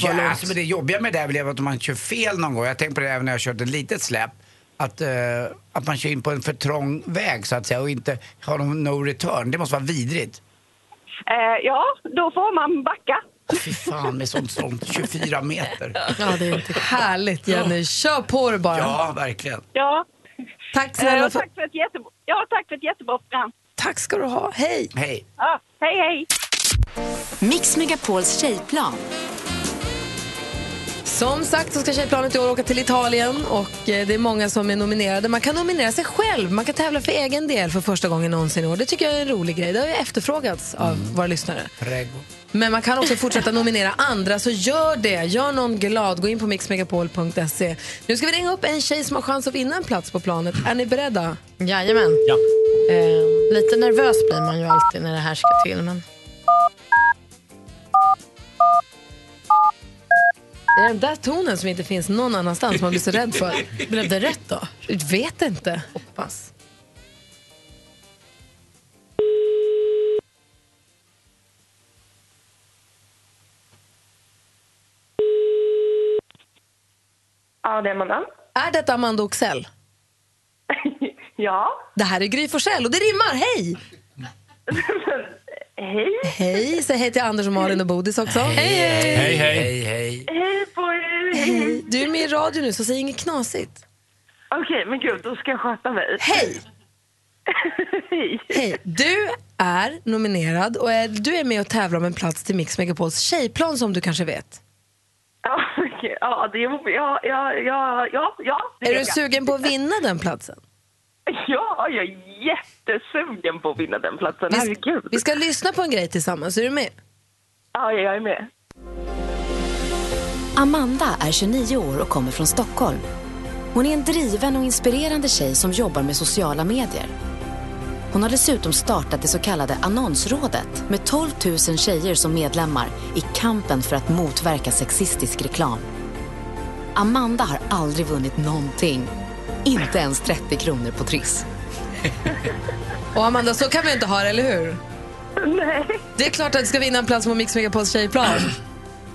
Ja, alltså, men det jobbiga med det här är att om man kör fel någon gång, jag tänkte på det även när jag kört ett litet släp, att, eh, att man kör in på en för trång väg så att säga och inte har någon no return. Det måste vara vidrigt. Eh, ja, då får man backa. Fy fan med sånt strångt, 24 meter. Ja, det är inte Härligt, Jenny. Kör på det bara. Ja, verkligen. Ja. Tack Eh, snälla för... tack, för ett jättebra, ja, tack för ett jättebra program. Tack ska du ha. Hej! Hej. Ja, hej, hej. Mix Megapols tjejplan. Som sagt så ska Tjejplanet i år åka till Italien och eh, det är många som är nominerade. Man kan nominera sig själv, man kan tävla för egen del för första gången någonsin i år. Det tycker jag är en rolig grej. Det har ju efterfrågats av våra lyssnare. Prego. Men man kan också fortsätta nominera andra, så gör det. Gör någon glad. Gå in på mixmegapol.se. Nu ska vi ringa upp en tjej som har chans att vinna en plats på planet. Är ni beredda? Jajamän. Ja. Eh, lite nervös blir man ju alltid när det här ska till. Men... Det är den där tonen som inte finns någon annanstans som man blir så rädd för. Blev det rätt då? Jag vet inte. Hoppas. Ja, det är Amanda. Är detta Amanda Oxell? Ja. Det här är Gry Forssell och det rimmar. Hej! Hej. Hej, säg hej till Anders och Malin och Bodis också. Hej, hej! Hej, hej. Hej, hej. Hej på er. Hej. Du är med i radio nu, så säg inget knasigt. Okej, men gud, då ska jag sköta mig. Hej! Hej. Hej! Du är nominerad och är, du är med och tävlar om en plats till Mix Megapols tjejplan som du kanske vet. Ja, okej. ja, det är... Ja, ja, ja, ja, ja. det Är du vet jag. sugen på att vinna den platsen? Ja, jag är jättesugen på att vinna den platsen. Vi, Herregud. vi ska lyssna på en grej tillsammans, är du med? Ja, jag är med. Amanda är 29 år och kommer från Stockholm. Hon är en driven och inspirerande tjej som jobbar med sociala medier. Hon har dessutom startat det så kallade Annonsrådet med 12 000 tjejer som medlemmar i kampen för att motverka sexistisk reklam. Amanda har aldrig vunnit någonting. Inte ens 30 kronor på Triss. Och Amanda, så kan vi inte ha det, eller hur? Nej. Det är klart att du ska vinna en plats på Mix Megapols tjejplan.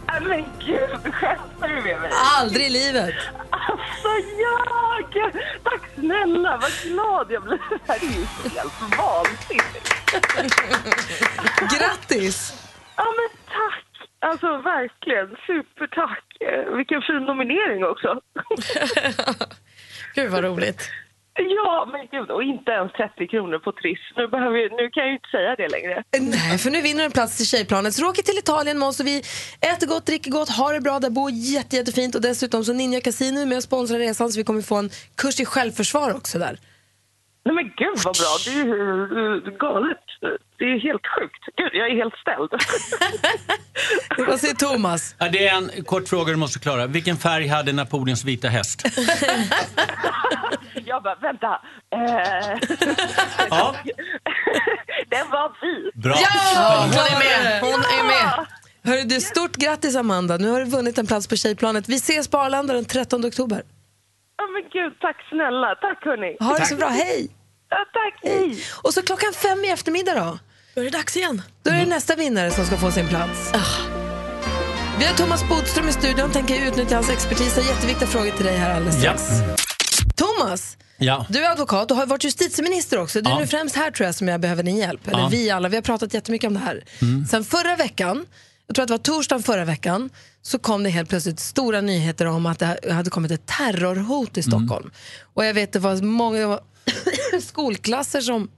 Ja, men gud, skämtar du med mig? Aldrig i livet. Alltså jag! Tack snälla, vad glad jag blir. Det här är ju helt vansinnigt. Grattis! Ja men tack! Alltså verkligen, supertack. Vilken fin nominering också. Gud vad roligt. Ja, men gud, och inte ens 30 kronor på Triss. Nu, behöver, jag- nu kan jag ju inte säga det längre. Nej, för nu vinner du en plats till Tjejplanet. Så du åker till Italien med oss och vi äter gott, dricker gott, har det bra där, bor jätte, jättefint och dessutom så Ninja Casino är med och sponsrar resan så vi kommer få en kurs i självförsvar också där. Nej men gud vad bra, det är ju eh, galet. Det är helt sjukt. Gud, jag är helt ställd. Vad säger Thomas? Ja, det är en kort fråga du måste klara. Vilken färg hade Napoleons vita häst? Jag bara, vänta. Eh, Ja. Den var vit. Bra. Ja, hon är med. med! Hon är med! Hörru, du, stort grattis Amanda, nu har du vunnit en plats på Tjejplanet. Vi ses på Arlanda den 13 oktober. Ja men gud, tack snälla. Tack hörni. Ha det så bra, hej! Ja, tack, hej. Och så klockan fem i eftermiddag då? Då är det dags igen. Då är det nästa vinnare som ska få sin plats. Vi har Thomas Bodström i studion, tänker utnyttja hans expertis. Jag har jätteviktiga frågor till dig här alldeles strax. Thomas, Ja. du är advokat och har varit justitieminister också. Det är Ja. nu främst här tror jag som jag behöver din hjälp. Eller Ja. vi alla, vi har pratat jättemycket om det här. Mm. Sen förra veckan, jag tror att det var torsdagen förra veckan, så kom det helt plötsligt stora nyheter om att det hade kommit ett terrorhot i Stockholm. Och jag vet det var många det var skolklasser som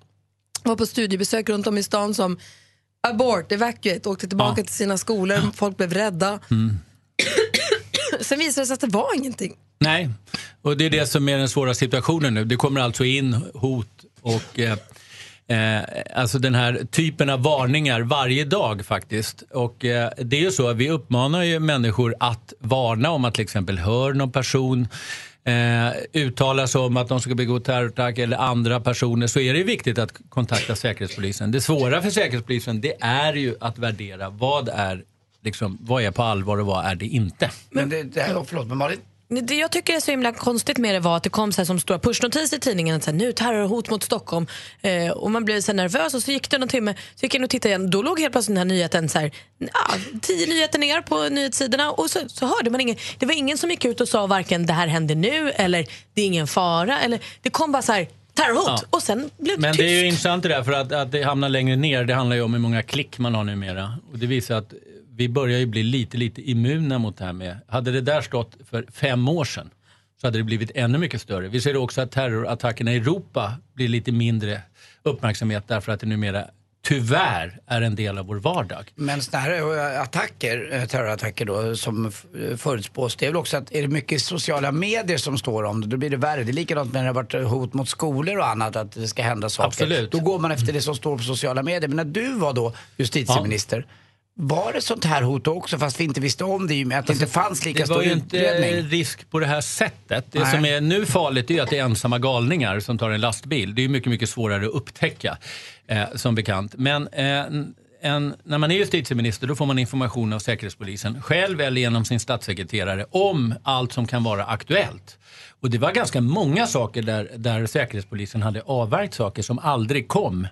var på studiebesök runt om i stan som abort, evacuate, åkte tillbaka till sina skolor, folk blev rädda. Mm. Sen visade det sig att det var ingenting. Nej, och det är det som är den svåra situationen nu. Det kommer alltså in hot och eh, eh, alltså den här typen av varningar varje dag faktiskt. Och eh, det är ju så att vi uppmanar ju människor att varna om att till exempel hör någon person eh, uttala sig om att de ska begå terrorattack eller andra personer så är det viktigt att kontakta Säkerhetspolisen. Det svåra för Säkerhetspolisen det är ju att värdera vad är, liksom, vad är på allvar och vad är det inte. Men det, det här, förlåt, men Malin? Det jag tycker är så himla konstigt med det var att det kom så här som stora pushnotiser i tidningen att så här, nu terrorhot mot Stockholm eh, och man blev så nervös och så gick det någon timme så gick jag in och tittade igen. Då låg helt plötsligt den här nyheten så här, ja, tio nyheter ner på nyhetssidorna och så, så hörde man ingen. Det var ingen som gick ut och sa varken det här händer nu eller det är ingen fara eller det kom bara så här terrorhot Ja. och sen blev det Men tyst. det är ju intressant det där för att, att det hamnar längre ner. Det handlar ju om hur många klick man har numera. Och det visar att vi börjar ju bli lite, lite immuna mot det här med. Hade det där stått för fem år sedan så hade det blivit ännu mycket större. Vi ser också att terrorattackerna i Europa blir lite mindre uppmärksamhet därför att det numera tyvärr är en del av vår vardag. Men sådana här eh, attacker, eh, terrorattacker då, som förutspås, det är väl också att är det mycket sociala medier som står om det, då blir det värre. Det är likadant när det har varit eh, hot mot skolor och annat, att det ska hända saker. Absolut. Då går man efter det som står på sociala medier. Men när du var då justitieminister, var det sånt här hot också fast vi inte visste om det i och med att det inte fanns lika Alltså, Det var stor ju inte risk på det här sättet. Det Nej. som är nu farligt är att det är ensamma galningar som tar en lastbil. Det är ju mycket, mycket svårare att upptäcka eh, som bekant. Men eh, en, när man är justitieminister då får man information av Säkerhetspolisen själv eller genom sin statssekreterare om allt som kan vara aktuellt. Och det var ganska många saker där, där Säkerhetspolisen hade avvärjt saker som aldrig kom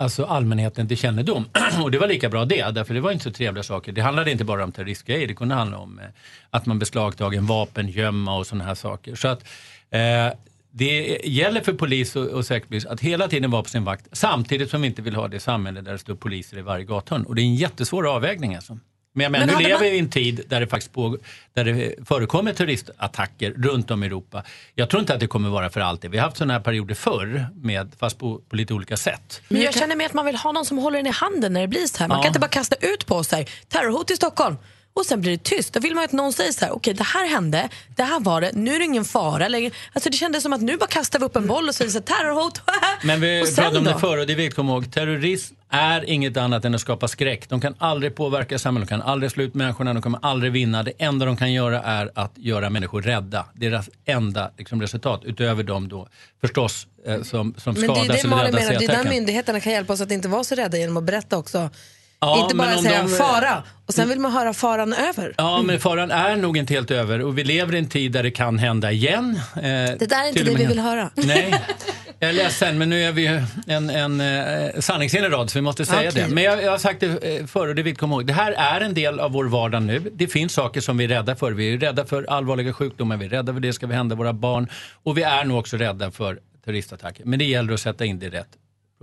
alltså allmänheten till kännedom. Och det var lika bra det, därför det var inte så trevliga saker. Det handlade inte bara om terroristgrejer, det kunde handla om eh, att man beslagtagit vapengömma och sådana här saker. Så att eh, det gäller för polis och, och säkerhetspolis att hela tiden vara på sin vakt samtidigt som vi inte vill ha det samhälle där det står poliser i varje gathörn. Och det är en jättesvår avvägning alltså. Men, jag menar, Men nu lever man- vi i en tid där det faktiskt på, där det förekommer terroristattacker runt om i Europa. Jag tror inte att det kommer vara för alltid. Vi har haft sådana här perioder förr, med, fast på, på lite olika sätt. Men jag känner mig att man vill ha någon som håller den i handen när det blir så här. Man Ja. kan inte bara kasta ut på sig terrorhot i Stockholm och sen blir det tyst. Då vill man att någon säger så här, okej det här hände, det här var det, nu är det ingen fara längre. Alltså det kändes som att nu bara kastar vi upp en boll och säger så här, terrorhot. Men vi pratade om det förr och det är viktigt att komma ihåg. Terrorism är inget annat än att skapa skräck. De kan aldrig påverka samhället, de kan aldrig slå ut människorna, de kommer aldrig vinna. Det enda de kan göra är att göra människor rädda. Deras enda liksom, resultat, utöver de då förstås eh, som, som Men det skadas är det eller menar, i det är där attacken. myndigheterna kan hjälpa oss att inte vara så rädda genom att berätta också Ja, inte bara säga de- fara och sen vill man höra faran över. Ja, men faran är nog inte helt över och vi lever i en tid där det kan hända igen. Eh, Det där är inte det vi vill höra. Nej, jag är ledsen men nu är vi en, en eh, sanningsenlig rad så vi måste säga Okej. det. Men jag, jag har sagt det eh, förr och det vill komma ihåg. Det här är en del av vår vardag nu. Det finns saker som vi är rädda för. Vi är rädda för allvarliga sjukdomar, vi är rädda för det ska vi hända våra barn och vi är nog också rädda för terroristattacker. Men det gäller att sätta in det i rätt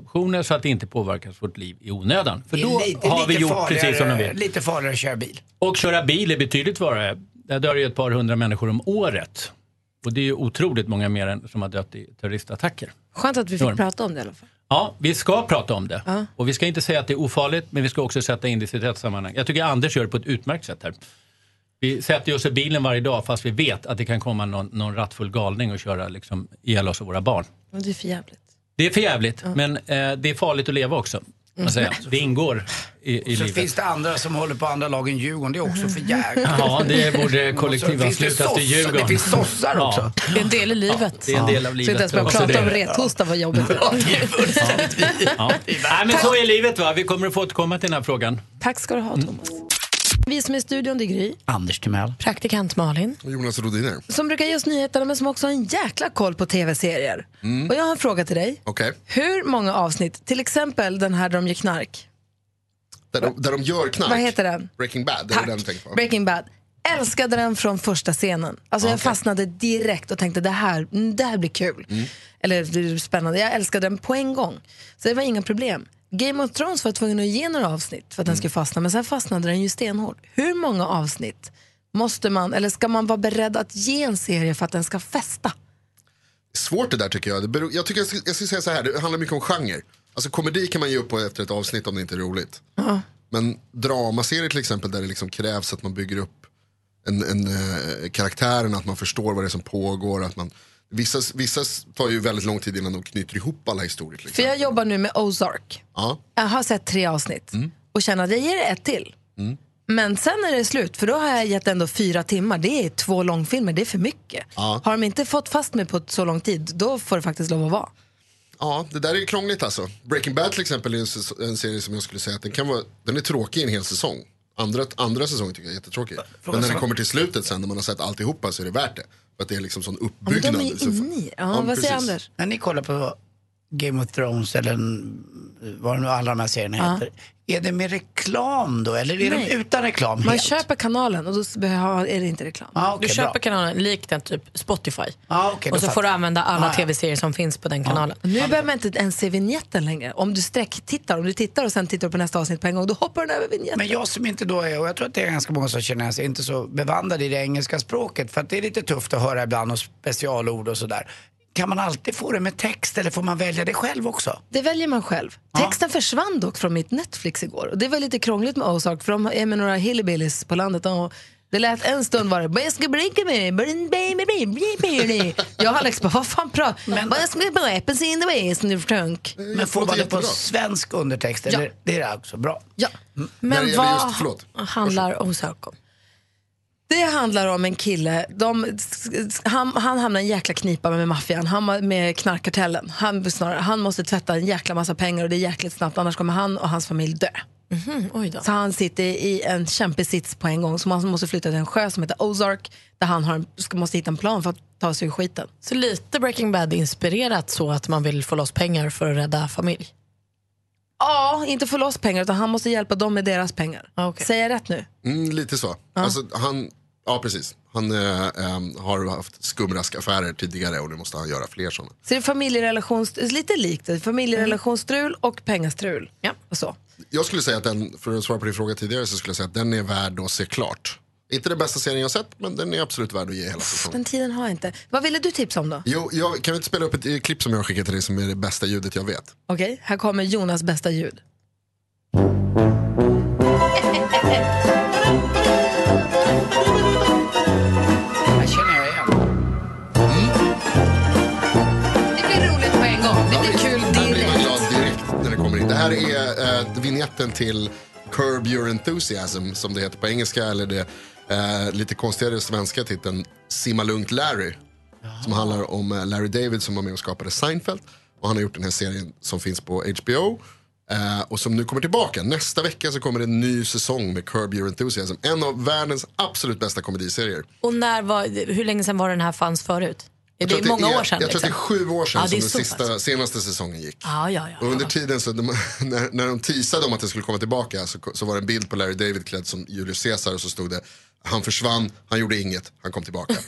proportioner så att det inte påverkar vårt liv i onödan. För då lite- har vi lite gjort precis som de farligare- vill. Lite farligare att köra bil. Och köra bil är betydligt farligare. Där dör ju ett par hundra människor om året. Och det är ju otroligt många mer än som har dött i terroristattacker. Skönt att vi fick prata om det i alla fall. Ja, vi ska prata om det. Och vi ska inte säga att det är ofarligt, men vi ska också sätta in det i sitt rätt sammanhang. Jag tycker Anders gör det på ett utmärkt sätt här. Vi sätter ju oss i bilen varje dag fast vi vet att det kan komma någon, någon rattfull galning och köra liksom, ihjäl oss och våra barn. Det är för jävligt. Det är för jävligt, men eh, det är farligt att leva också. Man säger. Det ingår i, i så livet. finns det andra som håller på andra lagen Djurgården. Det är också för jäkligt. Ja, det borde så det kollektivanslutas till sossar- Djurgården. Det finns sossar Ja. också. Det är en del i livet. Det är en del av Så livet. inte ens börja prata om det. rethosta var jobbigt. Ja. Nej, men så är livet va. Vi kommer att få återkomma till den här frågan. Tack ska du ha Thomas. Vi som är i studion, det är Gry. Anders Timell. Praktikant Malin. Jonas Rodiner. Som brukar ge oss nyheterna men som också har en jäkla koll på tv-serier. Mm. Och jag har en fråga till dig. Okej. Hur många avsnitt, till exempel den här där de ger knark. Där, de, där de gör knark. Vad heter den? Breaking Bad, det är den. Breaking Bad. Älskade den från första scenen. Alltså jag fastnade direkt och tänkte det här, det här blir kul. Mm. Eller det är spännande. Jag älskade den på en gång. Så det var inga problem. Game of Thrones var tvungen att ge några avsnitt för att den Mm. skulle fastna. Men sen fastnade den ju stenhårt. Hur många avsnitt måste man, eller ska man vara beredd att ge en serie för att den ska fästa? Svårt det där tycker jag. Det beror, jag, tycker jag, ska, jag ska säga så här, det handlar mycket om genre. Alltså komedi kan man ge upp på efter ett avsnitt om det inte är roligt. Men dramaserier till exempel där det liksom krävs att man bygger upp en, en, eh, karaktären, att man förstår vad det är som pågår. Att man, vissa, vissa tar ju väldigt lång tid innan de knyter ihop alla historier. För jag jobbar nu med Ozark. Ja. Jag har sett tre avsnitt och känner att jag ger det ett till. Mm. Men sen är det slut, för då har jag gett ändå fyra timmar. Det är två långfilmer, det är för mycket. Ja. Har de inte fått fast mig på så lång tid, då får det faktiskt lov att vara. Ja, det där är krångligt alltså. Breaking Bad till exempel är en, en serie som jag skulle säga att den, kan vara, den är tråkig en hel säsong. Andra, andra säsongen tycker jag är jättetråkig. Men när det kommer till slutet sen när man har sett alltihopa så är det värt det. Att det är liksom sån Ja, men uppbyggnad. de är inne i ja, Ja, Vad precis. säger Anders? När ni kollar på Game of Thrones eller vad nu alla de här serierna Ja. heter. Är det med reklam då eller är Nej. de utan reklam Man helt? köper kanalen och då är det inte reklam. Ah, okej, du köper bra. kanalen likt en typ Spotify. Ah, okej, och så fattar får du använda alla Ah, ja. tv-serier som finns på den kanalen. Nu behöver man inte ens se vignetten längre. Om du sträcktittar, om du tittar och sen tittar på nästa avsnitt på en gång, då hoppar den över vignetten. Men jag som inte då är, och jag tror att det är ganska många som känner sig inte så bevandrade i det engelska språket för att det är lite tufft att höra ibland och specialord och sådär. Kan man alltid få det med text eller får man välja det själv också? Det väljer man själv. Texten försvann dock från mitt Netflix igår. Och det var lite krångligt med Ozark för de är med några hillbillies på landet. Och det lät en stund var det "Vad ska brinka med, brin- baby, baby, baby." Jag och Alex bara, vad fan pratar ska in the in the trunk? Men får man det på svensk undertext? Eller? Det är också bra. Ja. Det Men vad handlar Ozark om? Det handlar om en kille, de, han, han hamnar i en jäkla knipa med maffian, han, med knarkkartellen. Han, snarare, han måste tvätta en jäkla massa pengar och det är jäkligt snabbt annars kommer han och hans familj dö. Mhm, oj då. Så han sitter i en kämpig sits på en gång så man måste flytta till en sjö som heter Ozark där han har en, ska, måste hitta en plan för att ta sig ur skiten. Så lite Breaking Bad inspirerat så att man vill få loss pengar för att rädda familj? Ja, inte få loss pengar utan han måste hjälpa dem med deras pengar. Säger jag rätt nu? Mm, lite så. Alltså, han, ja, precis. Han eh, ehm, har haft skumraskaffärer tidigare och nu måste han göra fler sådana. Så det är familjerelations, lite likt, det. familjerelationsstrul och pengastrul. Ja. Och så. Jag skulle säga att den, för att svara på din fråga tidigare, så skulle jag säga att den är värd att se klart. Inte den bästa serien jag sett, men den är absolut värd att ge hela säsongen. Den tiden har jag inte. Vad ville du tipsa om då? Jo, jag, kan vi inte spela upp ett eh, klipp som jag har skickat till dig som är det bästa ljudet jag vet? Okej, här kommer Jonas bästa ljud. här är eh, vignetten till Curb Your Enthusiasm som det heter på engelska eller det eh, lite konstigare svenska titeln Simma lugnt Larry. Som handlar om eh, Larry David som var med och skapade Seinfeld. Och han har gjort den här serien som finns på HBO. Eh, och som nu kommer tillbaka. Nästa vecka så kommer det en ny säsong med Curb Your Enthusiasm. En av världens absolut bästa komediserier. Och när var, hur länge sedan var den här fanns förut? Är Jag tror det att många är, år sedan? Jag tror att det är liksom? sju år sedan Ja, är som den sista, pass. senaste säsongen gick. Ja, ja, ja. Och under tiden så, de, när, när de teasade om att det skulle komma tillbaka så, så var det en bild på Larry David klädd som Julius Caesar och så stod det han försvann, han gjorde inget, han kom tillbaka.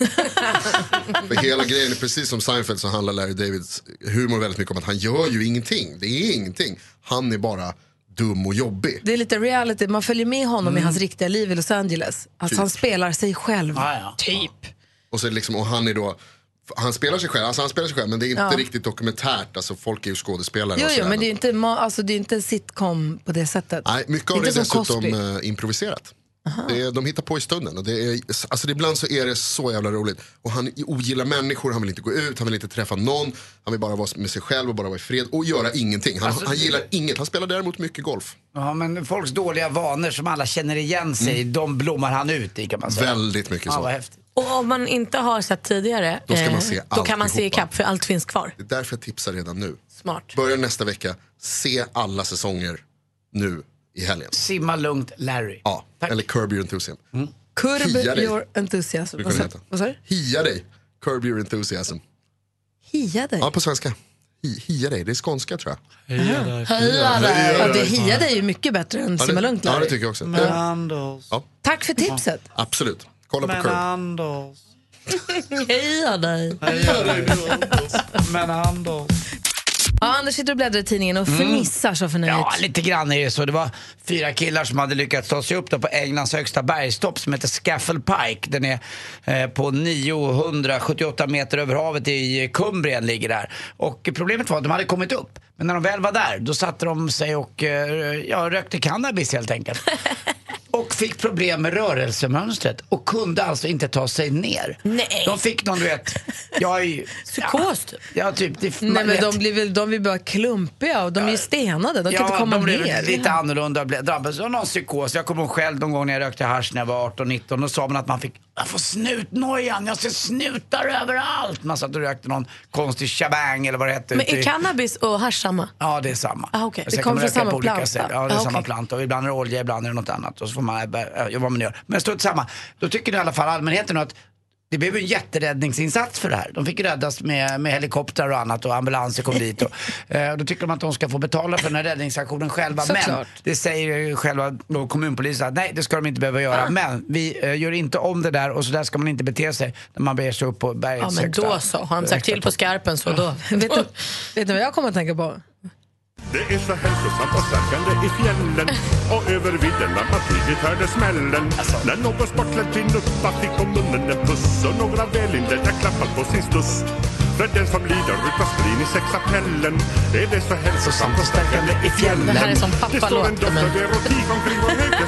För hela grejen är precis som Seinfeld så handlar Larry Davids humor väldigt mycket om att han gör ju ingenting. Det är ingenting. Han är bara dum och jobbig. Det är lite reality, man följer med honom i Mm. hans riktiga liv i Los Angeles. Alltså Typ. han spelar sig själv. Typ. Och, så är liksom, och han är då, han spelar sig själv, alltså han spelar sig själv men det är inte Ja. riktigt dokumentärt. Alltså folk är ju skådespelare Jo, jo, men det är inte, alltså, det är inte en sitcom på det sättet. Nej, mycket av det är dessutom Cosby. eh, improviserat. Det är, de hittar på i stunden. Och det är, alltså ibland så är det så jävla roligt. Och han ogillar människor, han vill inte gå ut, han vill inte träffa någon. Han vill bara vara med sig själv och bara vara i fred och göra ingenting. Han, Alltså, han gillar inget, han spelar däremot mycket golf. Ja, men folks dåliga vanor som alla känner igen sig i, de blommar han ut i kan man säga. Väldigt mycket ja, så. Vad häftigt. Och om man inte har sett tidigare, Då ska man eh, se då kan man se ikapp för allt finns kvar. Det är därför jag tipsar redan nu. Smart. Börjar nästa vecka, se alla säsonger nu i helgen. Simma lugnt Larry. Ja, eller Curb Your Enthusiasm. Curb Hia dig. your enthusiasm. Vad sa du? Hia dig, Curb Your Enthusiasm. Hia dig? Ja, på svenska. Hi, hia dig, det är skånska tror jag. Hia dig. Ja, det hia dig är ju mycket bättre än Ja, simma lugnt ja, det Larry. tycker jag också. Ja, Tack för tipset. absolut. Kolla på Men Curb. Anders. Heja dig. Men Anders. Ja, Anders sitter och bläddrar i tidningen och fnissar så förnöjt. Ja, lite grann är det så. Det var fyra killar som hade lyckats ta sig upp då på Englands högsta bergstopp som heter Scafell Pike. Den är eh, på 978 meter över havet i Cumbrien ligger där. Och problemet var att de hade kommit upp. Men när de väl var där, då satte de sig och eh, ja, rökte cannabis helt enkelt. Och fick problem med rörelsemönstret och kunde alltså inte ta sig ner. Nej. De fick någon, du vet, jag är ju... Psykos typ. Ja, typ. Det, Nej, men de blir, väl, de blir bara klumpiga och de är ju stenade. De kan inte komma de blev ner. lite annorlunda, drabbades av någon psykos. Jag kommer ihåg själv någon gång när jag rökte hasch när jag var 18-19. Då sa man att man fick, jag får snutnojan, jag ser snutar överallt. Man satt och rökte någon konstig shabang eller vad det hette. Men är i- cannabis och hasch samma? Ja, det är samma. Ah. Och Det sen kommer från samma planta? sätt. Ja, det är Ah, samma okej. planta. Och ibland är det olja, ibland är det något annat. Och så får man äh, jobba vad man gör. Men strunt samma. Då tycker i alla fall allmänheten att det blev en jätteräddningsinsats för det här. De fick räddas med, med helikoptrar och annat och ambulanser kom dit. Och, eh, då tycker de att de ska få betala för den här räddningsaktionen själva. Men Såklart. det säger ju själva då kommunpolisen att nej, det ska de inte behöva göra. Ah. Men vi eh, gör inte om det där och så där ska man inte bete sig när man beger sig upp på bergets Ja, men högsta- då så. Har de sagt till på skarpen så då. Vet du, vet ni vad jag kommer att tänka på? Det är så hälsosamt och stärkande i fjällen och över vidderna man tidigt hörde smällen. När någon sportklädd pinuppa fick om munnen en puss och några välinledda klappar på sin stuss. För den som lider utav sprin i sexapellen är det så hälsosamt och stärkande i fjällen. Det här är som Det står en doft av erotik omkring vår högre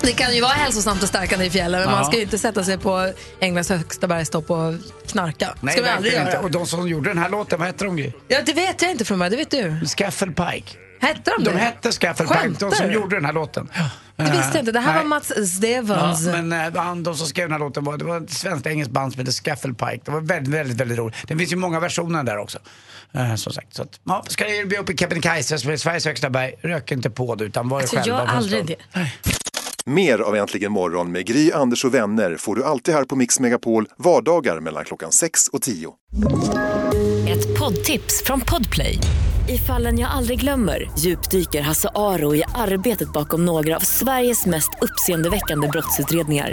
Det kan ju vara hälsosamt och stärkande i fjällen, men Ja. man ska ju inte sätta sig på Englands högsta bergstopp och knarka. Nej, ska vi aldrig göra. inte. Och de som gjorde den här låten, vad hette de? Ja, det vet jag inte från början, det vet du. Scafell Pike. Hette de De det? hette Scafell Pike, de som gjorde den här låten. Det visste jag inte. Det här Nej. var Mats Stevens. Ja, men eh, han, de som skrev den här låten var, det var ett svenskt engelskt band som hette Scafell Pike. Det var väldigt, väldigt, väldigt roligt. Det finns ju många versioner där också. Eh, som sagt. Så att, ja, ska ni bli uppe i Kebnekaise som är Sveriges högsta berg, rök inte på det utan var Alltså, själva. gör för en aldrig det. Mer av Äntligen morgon med Gry, Anders och vänner får du alltid här på Mix Megapol vardagar mellan klockan 6 och 10. Ett poddtips från Podplay. I fallen jag aldrig glömmer djupdyker Hasse Aro i arbetet bakom några av Sveriges mest uppseendeväckande brottsutredningar.